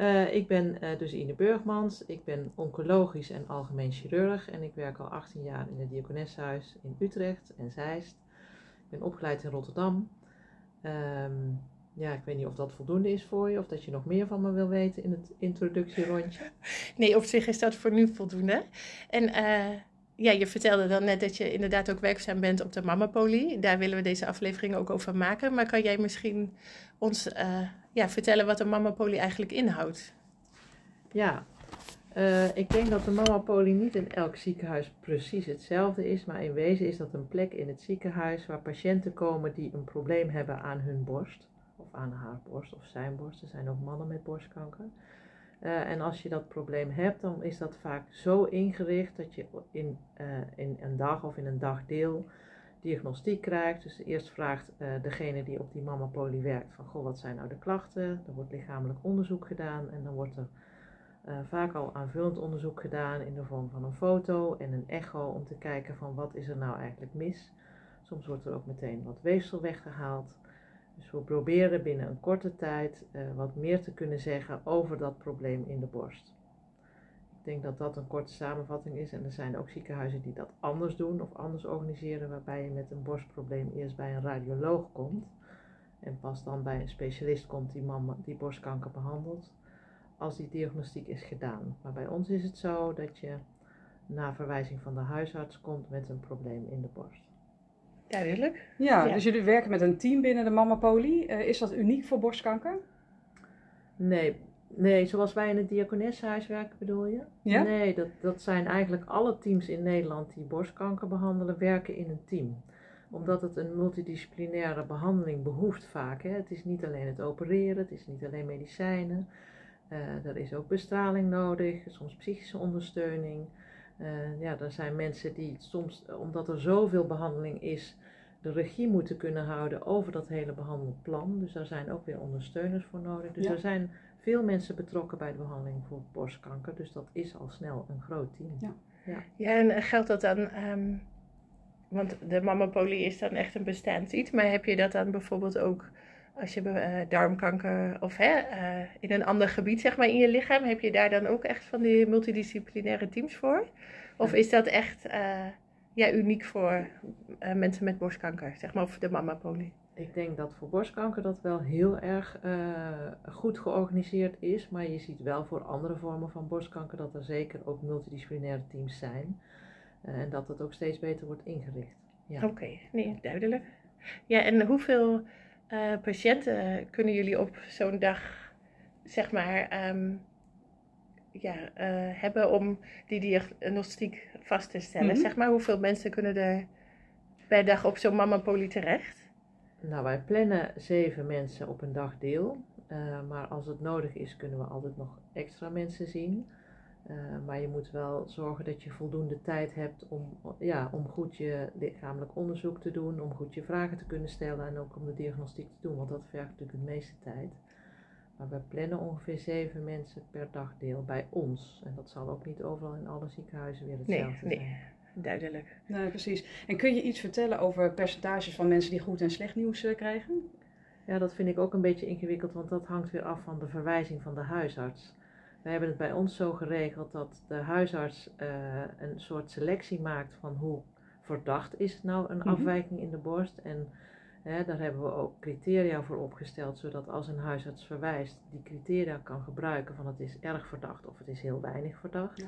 Speaker 3: Uh, ik ben uh, dus Ine Burgmans. Ik ben oncologisch en algemeen chirurg. En ik werk al 18 jaar in het Diakonessenhuis in Utrecht en Zeist. Ik ben opgeleid in Rotterdam. Um, ja, ik weet niet of dat voldoende is voor je. Of dat je nog meer van me wil weten in het introductierondje.
Speaker 1: Nee, op zich is dat voor nu voldoende. En uh, ja, je vertelde dan net dat je inderdaad ook werkzaam bent op de Mammapolie. Daar willen we deze aflevering ook over maken. Maar kan jij misschien ons ja, vertellen wat de Mammapolie eigenlijk inhoudt?
Speaker 3: Ja, uh, ik denk dat de Mammapolie niet in elk ziekenhuis precies hetzelfde is. Maar in wezen is dat een plek in het ziekenhuis waar patiënten komen die een probleem hebben aan hun borst. Of aan haar borst of zijn borst. Er zijn ook mannen met borstkanker. Uh, en als je dat probleem hebt, dan is dat vaak zo ingericht dat je in, uh, in een dag of in een dagdeel diagnostiek krijgt. Dus eerst vraagt uh, degene die op die mammapolie werkt van, goh, wat zijn nou de klachten? Er wordt lichamelijk onderzoek gedaan en dan wordt er vaak al aanvullend onderzoek gedaan in de vorm van een foto en een echo om te kijken van wat is er nou eigenlijk mis. Soms wordt er ook meteen wat weefsel weggehaald. Dus we proberen binnen een korte tijd uh, wat meer te kunnen zeggen over dat probleem in de borst. Ik denk dat dat een korte samenvatting is. En er zijn ook ziekenhuizen die dat anders doen of anders organiseren, waarbij je met een borstprobleem eerst bij een radioloog komt. En pas dan bij een specialist komt die, mama, die borstkanker behandelt, als die diagnostiek is gedaan. Maar bij ons is het zo dat je na verwijzing van de huisarts komt met een probleem in de borst.
Speaker 1: Duidelijk.
Speaker 2: Ja, ja, dus jullie werken met een team binnen de Mammapolie. Uh, is dat uniek voor borstkanker?
Speaker 3: Nee, nee, zoals wij in het Diakonessenhuis werken bedoel je?
Speaker 2: Ja?
Speaker 3: Nee, dat, dat zijn eigenlijk alle teams in Nederland die borstkanker behandelen, werken in een team. Omdat het een multidisciplinaire behandeling behoeft vaak. Hè. Het is niet alleen het opereren, het is niet alleen medicijnen. Uh, er is ook bestraling nodig, soms psychische ondersteuning. Uh, ja, er zijn mensen die soms, omdat er zoveel behandeling is, de regie moeten kunnen houden over dat hele behandelplan. Dus daar zijn ook weer ondersteuners voor nodig. Dus er zijn veel mensen betrokken bij de behandeling voor borstkanker. Dus dat is al snel een groot team.
Speaker 1: Ja, ja. ja en geldt dat dan, ehm, want de mammapolie is dan echt een bestaand iets, maar heb je dat dan bijvoorbeeld ook als je uh, darmkanker of hè, uh, in een ander gebied zeg maar in je lichaam, heb je daar dan ook echt van die multidisciplinaire teams voor? Of is dat echt uh, ja, uniek voor mensen met borstkanker, zeg maar, of de mammapolie?
Speaker 3: Ik denk dat voor borstkanker dat wel heel erg goed georganiseerd is, maar je ziet wel voor andere vormen van borstkanker dat er zeker ook multidisciplinaire teams zijn en dat het ook steeds beter wordt ingericht.
Speaker 1: Ja. Oké, nee, duidelijk. Ja, en hoeveel uh, patiënten kunnen jullie op zo'n dag, zeg maar, um, ja, hebben om die diagnostiek vast te stellen? Mhm. Zeg maar, hoeveel mensen kunnen er per dag op zo'n mammapolie terecht?
Speaker 3: Nou, wij plannen zeven mensen op een dag deel. Uh, maar als het nodig is, kunnen we altijd nog extra mensen zien. Uh, maar je moet wel zorgen dat je voldoende tijd hebt om, ja, om goed je lichamelijk onderzoek te doen, om goed je vragen te kunnen stellen en ook om de diagnostiek te doen, want dat vergt natuurlijk de meeste tijd. Maar we plannen ongeveer zeven mensen per dagdeel bij ons. En dat zal ook niet overal in alle ziekenhuizen weer hetzelfde nee, nee.
Speaker 1: Duidelijk.
Speaker 2: Nee, precies. En kun je iets vertellen over percentages van mensen die goed en slecht nieuws uh, krijgen?
Speaker 3: Ja, dat vind ik ook een beetje ingewikkeld, want dat hangt weer af van de verwijzing van de huisarts. We hebben het bij ons zo geregeld dat de huisarts uh, een soort selectie maakt van hoe verdacht is nou een mhm. afwijking in de borst. En hè, daar hebben we ook criteria voor opgesteld, zodat als een huisarts verwijst, die criteria kan gebruiken van het is erg verdacht of het is heel weinig verdacht. Ja.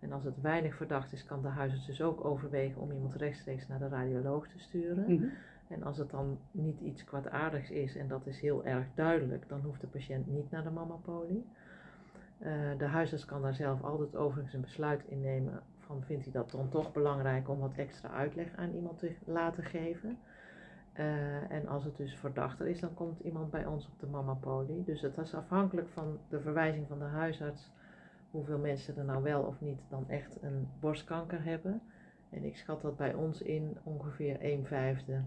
Speaker 3: En als het weinig verdacht is, kan de huisarts dus ook overwegen om iemand rechtstreeks naar de radioloog te sturen. Mm -hmm. En als het dan niet iets kwaadaardigs is en dat is heel erg duidelijk, dan hoeft de patiënt niet naar de mammapolie. Uh, de huisarts kan daar zelf altijd overigens een besluit in nemen van vindt hij dat dan toch belangrijk om wat extra uitleg aan iemand te laten geven. Uh, en als het dus verdachter is, dan komt iemand bij ons op de mammapolie. Dus het is afhankelijk van de verwijzing van de huisarts hoeveel mensen er nou wel of niet dan echt een borstkanker hebben. En ik schat dat bij ons in ongeveer een vijfde,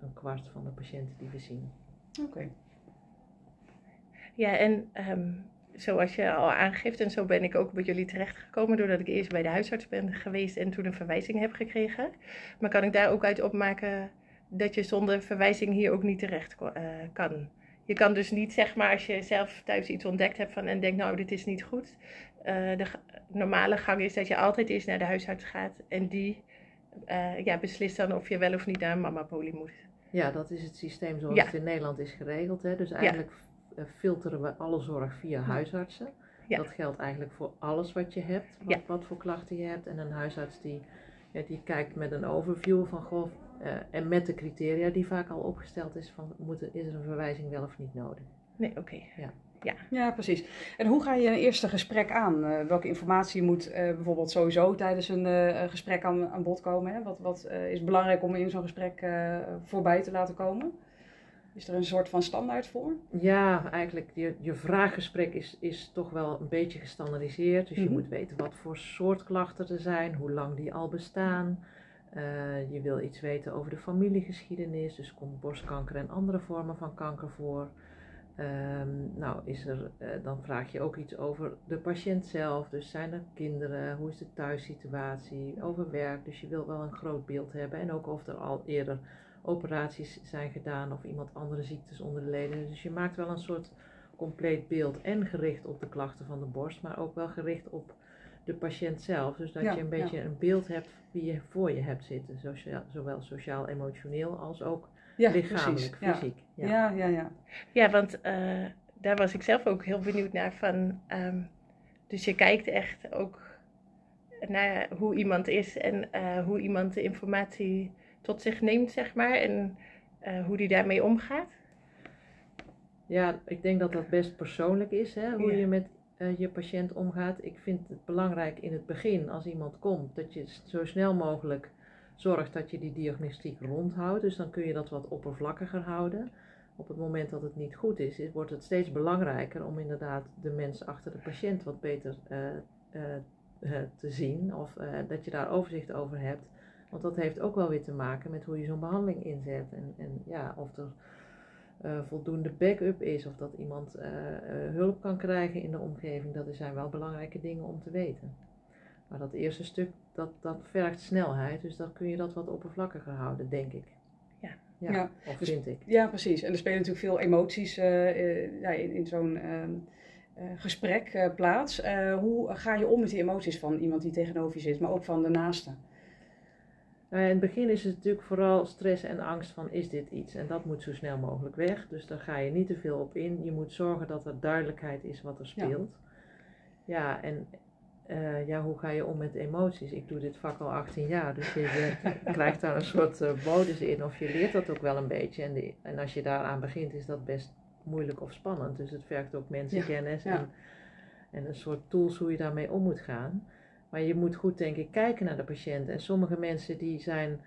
Speaker 3: een kwart van de patiënten die we zien.
Speaker 2: Oké.
Speaker 1: Ja, en um, zoals je al aangeeft, en zo ben ik ook bij jullie terechtgekomen, doordat ik eerst bij de huisarts ben geweest en toen een verwijzing heb gekregen. Maar kan ik daar ook uit opmaken dat je zonder verwijzing hier ook niet terecht uh, kan? Je kan dus niet, zeg maar, als je zelf thuis iets ontdekt hebt van en denkt, nou, dit is niet goed. Uh, de normale gang is dat je altijd eerst naar de huisarts gaat en die uh, ja, beslist dan of je wel of niet naar een mamapolie moet.
Speaker 3: Ja, dat is het systeem zoals het in Nederland is geregeld. Hè? Dus eigenlijk ja eh, filteren we alle zorg via huisartsen. Dat geldt eigenlijk voor alles wat je hebt, wat, wat, voor klachten je hebt. En een huisarts die, ja, die kijkt met een overview van goh, uh, en met de criteria die vaak al opgesteld is van moet is er een verwijzing wel of niet nodig.
Speaker 1: Nee, oké.
Speaker 2: Ja. Ja. ja, precies. En hoe ga je een eerste gesprek aan? Uh, welke informatie moet uh, bijvoorbeeld sowieso tijdens een uh, gesprek aan, aan bod komen? Hè? Wat, wat is belangrijk om in zo'n gesprek voorbij te laten komen? Is er een soort van standaard voor?
Speaker 3: Ja, eigenlijk je, je vraaggesprek is, is toch wel een beetje gestandardiseerd. Dus je mhm. moet weten wat voor soort klachten er zijn, hoe lang die al bestaan. Uh, je wil iets weten over de familiegeschiedenis, dus komt borstkanker en andere vormen van kanker voor. Um, nou, is er, uh, dan vraag je ook iets over de patiënt zelf. Dus zijn er kinderen? Hoe is de thuissituatie? Over werk. Dus je wil wel een groot beeld hebben. En ook of er al eerder operaties zijn gedaan of iemand andere ziektes onder de leden. Dus je maakt wel een soort compleet beeld en gericht op de klachten van de borst, maar ook wel gericht op de patiënt zelf. Dus dat je een beetje een beeld hebt wie je voor je hebt zitten, sociaal, zowel sociaal-emotioneel als ook lichamelijk, fysiek.
Speaker 2: Ja. ja, ja,
Speaker 1: ja. want uh, daar was ik zelf ook heel benieuwd naar van. Um, dus je kijkt echt ook naar hoe iemand is en uh, hoe iemand de informatie tot zich neemt, zeg maar, en uh, hoe die daarmee omgaat?
Speaker 3: Ja, ik denk dat dat best persoonlijk is, hè, hoe je met uh, je patiënt omgaat. Ik vind het belangrijk in het begin, als iemand komt, dat je zo snel mogelijk zorgt dat je die diagnostiek rondhoudt. Dus dan kun je dat wat oppervlakkiger houden. Op het moment dat het niet goed is, wordt het steeds belangrijker om inderdaad de mens achter de patiënt wat beter uh, uh, te zien. Of dat je daar overzicht over hebt. Want dat heeft ook wel weer te maken met hoe je zo'n behandeling inzet. En, en ja, of er uh, voldoende backup is of dat iemand uh, uh, hulp kan krijgen in de omgeving, dat zijn wel belangrijke dingen om te weten. Maar dat eerste stuk, dat, dat vergt snelheid, dus dan kun je dat wat oppervlakkiger houden, denk ik.
Speaker 1: Ja,
Speaker 3: ja, ja of dus, vind ik.
Speaker 2: Ja, precies. En er spelen natuurlijk veel emoties ja, in, in zo'n ehm, gesprek plaats. hoe ga je om met die emoties van iemand die tegenover je zit, maar ook van de naaste?
Speaker 3: Nou, in het begin is het natuurlijk vooral stress en angst van is dit iets? En dat moet zo snel mogelijk weg. Dus daar ga je niet te veel op in. Je moet zorgen dat er duidelijkheid is wat er speelt. Ja, ja en uh, ja, hoe ga je om met emoties? Ik doe dit vak al 18 jaar, dus je, krijgt daar een soort uh, modus in. Of je leert dat ook wel een beetje. En, de, en als je daaraan begint, is dat best moeilijk of spannend. Dus het vergt ook mensenkennis ja, En, en een soort tools hoe je daarmee om moet gaan. Maar je moet goed, denk ik, kijken naar de patiënt. En sommige mensen die zijn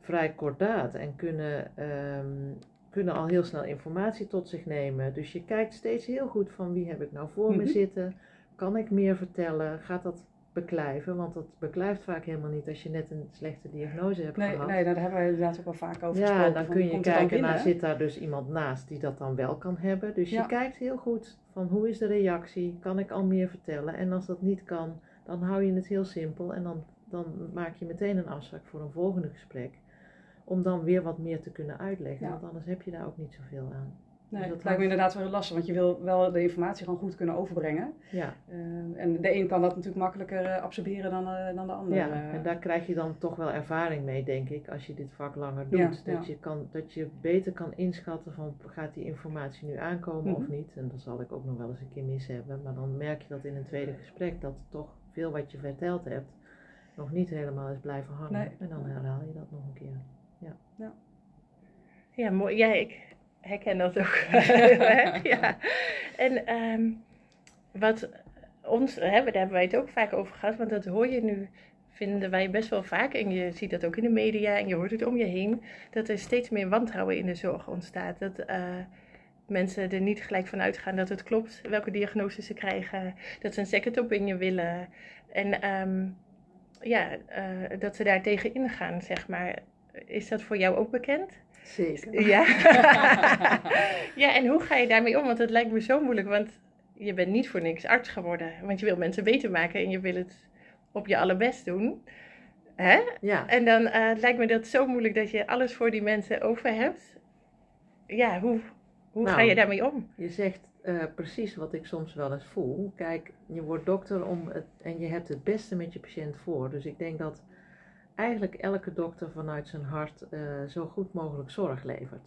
Speaker 3: vrij kordaat en kunnen, um, kunnen al heel snel informatie tot zich nemen. Dus je kijkt steeds heel goed van wie heb ik nou voor me mhm. zitten. Kan ik meer vertellen? Gaat dat beklijven? Want dat beklijft vaak helemaal niet als je net een slechte diagnose hebt
Speaker 2: nee,
Speaker 3: gehad.
Speaker 2: Nee, daar hebben we inderdaad ook wel vaak over
Speaker 3: ja,
Speaker 2: gesproken.
Speaker 3: dan kun je kijken, naar zit daar dus iemand naast die dat dan wel kan hebben. Dus je kijkt heel goed van hoe is de reactie? Kan ik al meer vertellen? En als dat niet kan, dan hou je het heel simpel en dan, dan maak je meteen een afspraak voor een volgende gesprek. Om dan weer wat meer te kunnen uitleggen, want anders heb je daar ook niet zoveel aan.
Speaker 2: Nee, dus dat lijkt me inderdaad wel heel lastig, want je wil wel de informatie gewoon goed kunnen overbrengen.
Speaker 3: Ja.
Speaker 2: Uh, en de een kan dat natuurlijk makkelijker uh, absorberen dan, uh, dan de ander.
Speaker 3: Ja, en daar krijg je dan toch wel ervaring mee, denk ik, als je dit vak langer doet. Ja, dat, ja. Je kan, dat je beter kan inschatten van, gaat die informatie nu aankomen mm -hmm. of niet? En dat zal ik ook nog wel eens een keer mis hebben. Maar dan merk je dat in een tweede gesprek, dat toch veel wat je verteld hebt nog niet helemaal is blijven hangen.
Speaker 2: Nee.
Speaker 3: En dan herhaal je dat nog een keer. Ja,
Speaker 1: ja. ja mooi. Ja, ik herken dat ook. ja. En um, wat ons, hè, daar hebben wij het ook vaak over gehad, want dat hoor je nu, vinden wij best wel vaak. En je ziet dat ook in de media en je hoort het om je heen, dat er steeds meer wantrouwen in de zorg ontstaat. Dat, uh, mensen er niet gelijk van uitgaan dat het klopt welke diagnose ze krijgen, dat ze een second opinion willen en um, ja, uh, dat ze daar tegen ingaan, zeg maar. Is dat voor jou ook bekend?
Speaker 3: Zeker.
Speaker 1: Ja. ja, en hoe ga je daarmee om? Want het lijkt me zo moeilijk, want je bent niet voor niks arts geworden. Want je wil mensen beter maken en je wil het op je allerbest doen. Hè?
Speaker 3: Ja.
Speaker 1: En dan uh, lijkt me dat zo moeilijk dat je alles voor die mensen over hebt. Ja, hoe, hoe nou, ga je daarmee om?
Speaker 3: Je zegt uh, precies wat ik soms wel eens voel. Kijk, je wordt dokter om het, en je hebt het beste met je patiënt voor. Dus ik denk dat eigenlijk elke dokter vanuit zijn hart uh, zo goed mogelijk zorg levert.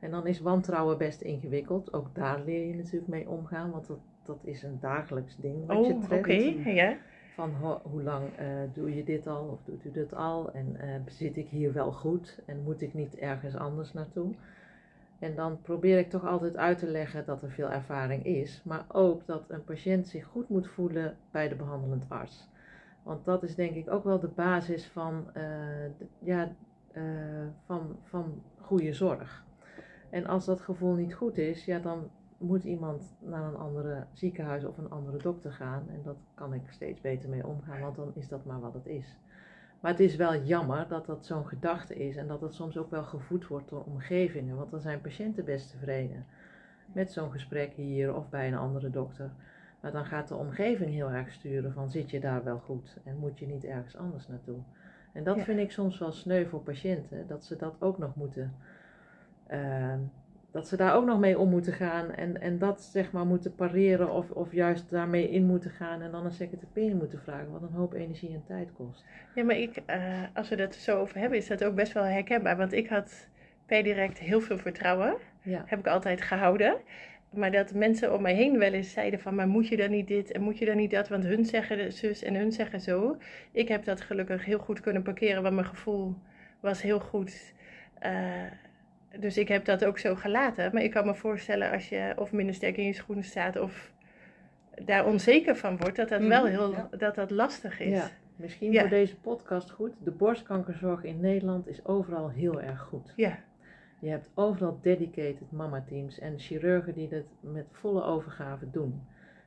Speaker 3: En dan is wantrouwen best ingewikkeld. Ook daar leer je natuurlijk mee omgaan, want dat, dat is een dagelijks ding wat
Speaker 1: oh,
Speaker 3: je treft.
Speaker 1: oké, ja.
Speaker 3: Van ho, hoe lang uh, doe je dit al of doet u dit al? En zit ik hier wel goed en moet ik niet ergens anders naartoe? En dan probeer ik toch altijd uit te leggen dat er veel ervaring is, maar ook dat een patiënt zich goed moet voelen bij de behandelend arts. Want dat is denk ik ook wel de basis van, de, ja, uh, van, van goede zorg. En als dat gevoel niet goed is, ja, dan moet iemand naar een andere ziekenhuis of een andere dokter gaan. En dat kan ik steeds beter mee omgaan, want dan is dat maar wat het is. Maar het is wel jammer dat dat zo'n gedachte is en dat het soms ook wel gevoed wordt door omgevingen. Want dan zijn patiënten best tevreden met zo'n gesprek hier of bij een andere dokter. Maar dan gaat de omgeving heel erg sturen van zit je daar wel goed en moet je niet ergens anders naartoe. En dat ja. vind ik soms wel sneu voor patiënten, dat ze dat ook nog moeten, uh, dat ze daar ook nog mee om moeten gaan en, en dat zeg maar moeten pareren of, of juist daarmee in moeten gaan en dan een opinion moeten vragen, wat een hoop energie en tijd kost.
Speaker 1: Ja, maar ik, uh, als we het zo over hebben, is dat ook best wel herkenbaar, want ik had per direct heel veel vertrouwen,
Speaker 3: ja.
Speaker 1: heb ik altijd gehouden. Maar dat mensen om mij heen wel eens zeiden van, maar moet je dan niet dit en moet je dan niet dat? Want hun zeggen zus en hun zeggen zo. Ik heb dat gelukkig heel goed kunnen parkeren, want mijn gevoel was heel goed. Uh, dus ik heb dat ook zo gelaten. Maar ik kan me voorstellen als je of minder sterk in je schoenen staat of daar onzeker van wordt, dat dat wel heel ja. dat dat lastig is.
Speaker 3: Ja. Misschien
Speaker 1: Ja.
Speaker 3: voor deze podcast goed. De borstkankerzorg in Nederland is overal heel erg goed.
Speaker 1: Ja,
Speaker 3: Je hebt overal dedicated mama teams en chirurgen die dat met volle overgave doen.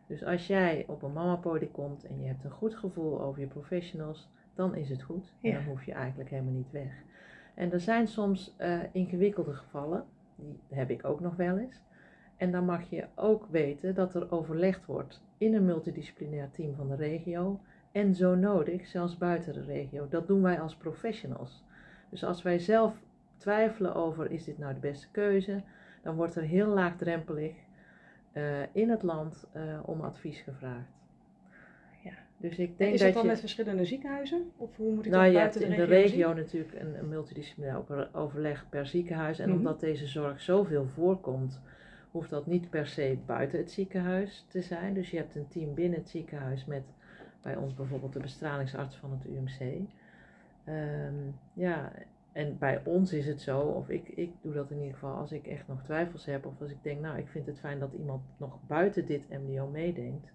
Speaker 3: Dus als jij op een mamapodie komt en je hebt een goed gevoel over je professionals, dan is het goed. En dan hoef je eigenlijk helemaal niet weg. En er zijn soms eh, ingewikkelde gevallen, die heb ik ook nog wel eens. En dan mag je ook weten dat er overlegd wordt in een multidisciplinair team van de regio en zo nodig zelfs buiten de regio. Dat doen wij als professionals. Dus als wij zelf twijfelen over is dit nou de beste keuze, dan wordt er heel laagdrempelig eh, in het land eh, om advies gevraagd. Dus ik denk
Speaker 2: is
Speaker 3: dat
Speaker 2: het dan
Speaker 3: je,
Speaker 2: met verschillende ziekenhuizen? Of hoe moet ik
Speaker 3: nou,
Speaker 2: dat
Speaker 3: je hebt
Speaker 2: buiten
Speaker 3: in
Speaker 2: de regio, zien?
Speaker 3: natuurlijk een, een multidisciplinair over- overleg per ziekenhuis. En
Speaker 2: Mhm.
Speaker 3: omdat deze zorg zoveel voorkomt, hoeft dat niet per se buiten het ziekenhuis te zijn. Dus je hebt een team binnen het ziekenhuis met bij ons bijvoorbeeld de bestralingsarts van het UMC. Ehm, ja, en bij ons is het zo, of ik, ik doe dat in ieder geval als ik echt nog twijfels heb, of als ik denk, nou, ik vind het fijn dat iemand nog buiten dit MDO meedenkt,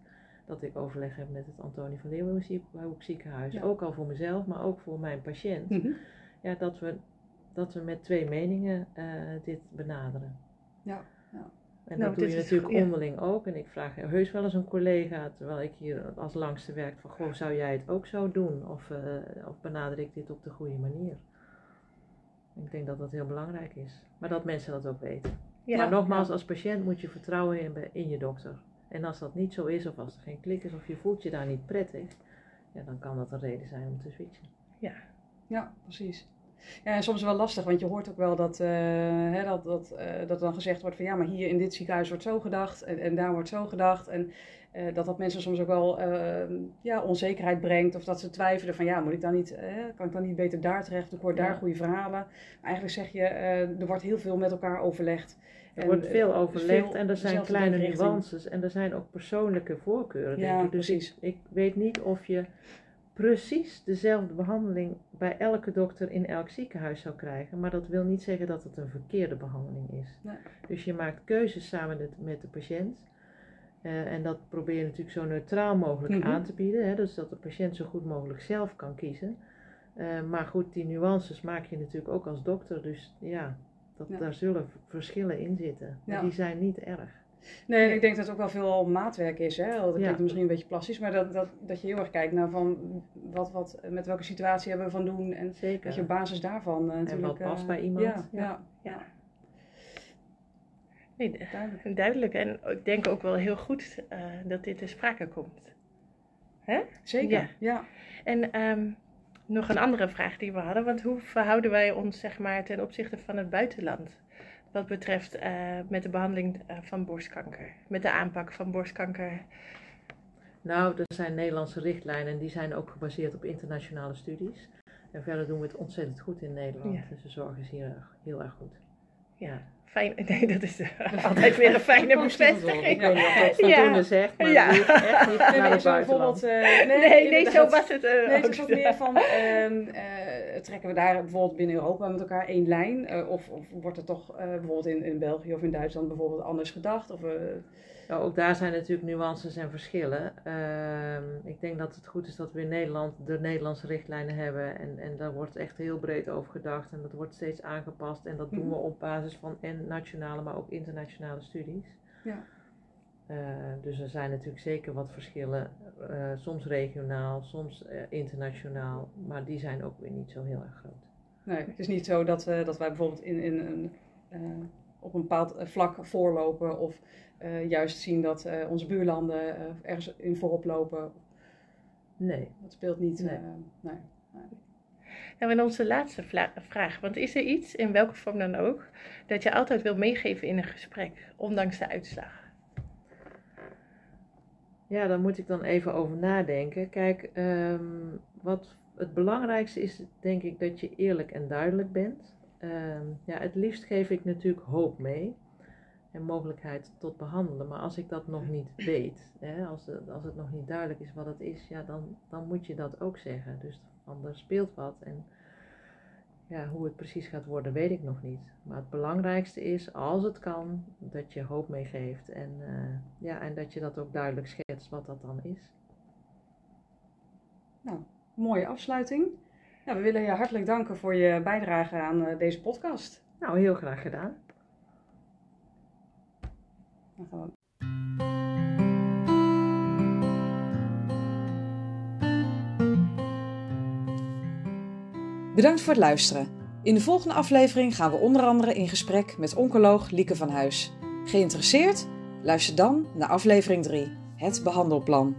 Speaker 3: dat ik overleg heb met het Antonie van Leeuwenhoek ziekenhuis.
Speaker 2: Ja.
Speaker 3: Ook al voor mezelf, maar ook voor mijn patiënt.
Speaker 2: Mhm.
Speaker 3: Ja, dat we, dat we met twee meningen eh, dit benaderen.
Speaker 2: Ja, ja.
Speaker 3: En
Speaker 1: Nou,
Speaker 3: dat doe je
Speaker 1: is
Speaker 3: natuurlijk onderling ook. En ik vraag heus wel eens een collega, terwijl ik hier als langste werk, van goh, zou jij het ook zo doen? Of, eh, of benader ik dit op de goede manier? Ik denk dat dat heel belangrijk is. Maar dat mensen dat ook weten.
Speaker 1: ja.
Speaker 3: maar nogmaals,
Speaker 2: ja.
Speaker 3: als patiënt moet je vertrouwen hebben in je dokter. En als dat niet zo is, of als er geen klik is, of je voelt je daar niet prettig, ja, dan kan dat een reden zijn om te switchen.
Speaker 2: Ja, precies. Ja, en soms wel lastig, want je hoort ook wel dat, eh, hè, dat, dat, eh, dat dan gezegd wordt van ja, maar hier in dit ziekenhuis wordt zo gedacht en, en daar wordt zo gedacht. En eh, dat dat mensen soms ook wel eh, ja, onzekerheid brengt of dat ze twijfelen van ja, moet ik dan niet, kan ik dan niet beter daar terecht? Ik hoor daar
Speaker 3: Ja.
Speaker 2: goede verhalen. Maar eigenlijk zeg je, er wordt heel veel met elkaar overlegd.
Speaker 3: Er
Speaker 2: En,
Speaker 3: wordt veel overlegd
Speaker 2: veel
Speaker 3: en er zijn kleine nuances en er zijn ook persoonlijke voorkeuren.
Speaker 2: Ja,
Speaker 3: denk ik. Dus
Speaker 2: precies.
Speaker 3: ik, ik weet niet of je precies dezelfde behandeling bij elke dokter in elk ziekenhuis zou krijgen, maar dat wil niet zeggen dat het een verkeerde behandeling is.
Speaker 2: Nee.
Speaker 3: Dus je maakt keuzes samen met, met de patiënt. Eh, en dat probeer je natuurlijk zo neutraal mogelijk
Speaker 2: Mhm.
Speaker 3: aan te bieden, hè, dus dat de patiënt zo goed mogelijk zelf kan kiezen. Eh, maar goed, die nuances maak je natuurlijk ook als dokter, dus ja, dat,
Speaker 2: Ja.
Speaker 3: daar zullen verschillen in zitten. Maar
Speaker 2: Ja.
Speaker 3: die zijn niet erg.
Speaker 2: Nee, en ik denk dat het ook wel veel maatwerk is. Hè? Dat
Speaker 3: Ja.
Speaker 2: klinkt misschien een beetje plastisch, maar dat, dat, dat je heel erg kijkt naar van wat, wat, met welke situatie hebben we van doen en
Speaker 3: Zeker.
Speaker 2: dat je op basis daarvan eh, natuurlijk...
Speaker 3: wat past
Speaker 2: eh,
Speaker 3: bij iemand.
Speaker 2: Ja, ja.
Speaker 3: Ja.
Speaker 1: Ja. Nee,
Speaker 2: duidelijk.
Speaker 1: duidelijk. En ik denk ook wel heel goed eh, dat dit ter sprake komt.
Speaker 2: Zeker,
Speaker 1: Ja.
Speaker 2: ja.
Speaker 1: En ehm, nog een andere vraag die we hadden. Want hoe verhouden wij ons zeg maar, ten opzichte van het buitenland? Wat betreft eh, met de behandeling eh, van borstkanker. Met de aanpak van borstkanker.
Speaker 3: Nou, er zijn Nederlandse richtlijnen en die zijn ook gebaseerd op internationale studies. En verder doen we het ontzettend goed in Nederland.
Speaker 1: Ja.
Speaker 3: Dus de zorg is hier heel erg goed.
Speaker 1: Ja, fijn. Nee, dat is eh, altijd weer een fijne bevestiging.
Speaker 3: Ik weet niet of dat
Speaker 1: Ja.
Speaker 3: voldoende zegt, maar
Speaker 1: Ja.
Speaker 3: echt niet
Speaker 2: Nee,
Speaker 3: naar
Speaker 2: nee,
Speaker 3: het
Speaker 2: zo
Speaker 3: buitenland.
Speaker 2: eh, nee,
Speaker 1: Nee, nee, zo
Speaker 2: inderdaad.
Speaker 1: was het. eh,
Speaker 2: Nee, het
Speaker 1: ook.
Speaker 2: is ook meer van, ehm, eh, trekken we daar bijvoorbeeld binnen Europa met elkaar één lijn? Eh, of, of wordt er toch eh, bijvoorbeeld in, in België of in Duitsland bijvoorbeeld anders gedacht? Of,
Speaker 3: Nou, ook daar zijn natuurlijk nuances en verschillen. Ehm, ik denk dat het goed is dat we in Nederland de Nederlandse richtlijnen hebben. En, en daar wordt echt heel breed over gedacht. En dat wordt steeds aangepast. En dat doen
Speaker 2: Mhm.
Speaker 3: we op basis van en nationale, maar ook internationale studies.
Speaker 2: Ja.
Speaker 3: Eh, dus er zijn natuurlijk zeker wat verschillen. eh, soms regionaal, soms eh, internationaal. Maar die zijn ook weer niet zo heel erg groot.
Speaker 2: Nee, het is niet zo dat, eh, dat wij bijvoorbeeld in, in een, eh, op een bepaald eh, vlak voorlopen of eh, juist zien dat eh, onze buurlanden eh, ergens in voorop lopen.
Speaker 3: Nee.
Speaker 2: Dat speelt niet.
Speaker 3: Nee.
Speaker 2: nee.
Speaker 1: Nou, en onze laatste vla- vraag. Want is er iets, in welke vorm dan ook, dat je altijd wil meegeven in een gesprek, ondanks de uitslag?
Speaker 3: Ja, daar moet ik dan even over nadenken. Kijk, ehm, wat het belangrijkste is, denk ik, dat je eerlijk en duidelijk bent. Ehm, ja, het liefst geef ik natuurlijk hoop mee en mogelijkheid tot behandelen. Maar als ik dat nog niet weet, hè, als, het, als het nog niet duidelijk is wat het is, ja, dan, dan moet je dat ook zeggen. Dus van er speelt wat en ja, hoe het precies gaat worden, weet ik nog niet. Maar het belangrijkste is, als het kan, dat je hoop meegeeft. En, eh, ja, en dat je dat ook duidelijk schetst wat dat dan is.
Speaker 2: mooie afsluiting. We willen je hartelijk danken voor je bijdrage aan uh, deze podcast.
Speaker 3: Nou, heel graag gedaan.
Speaker 2: Dan gaan we Bedankt voor het luisteren. In de volgende aflevering gaan we onder andere in gesprek met oncoloog Lieke van Huis. Geïnteresseerd? Luister dan naar aflevering 3, het behandelplan.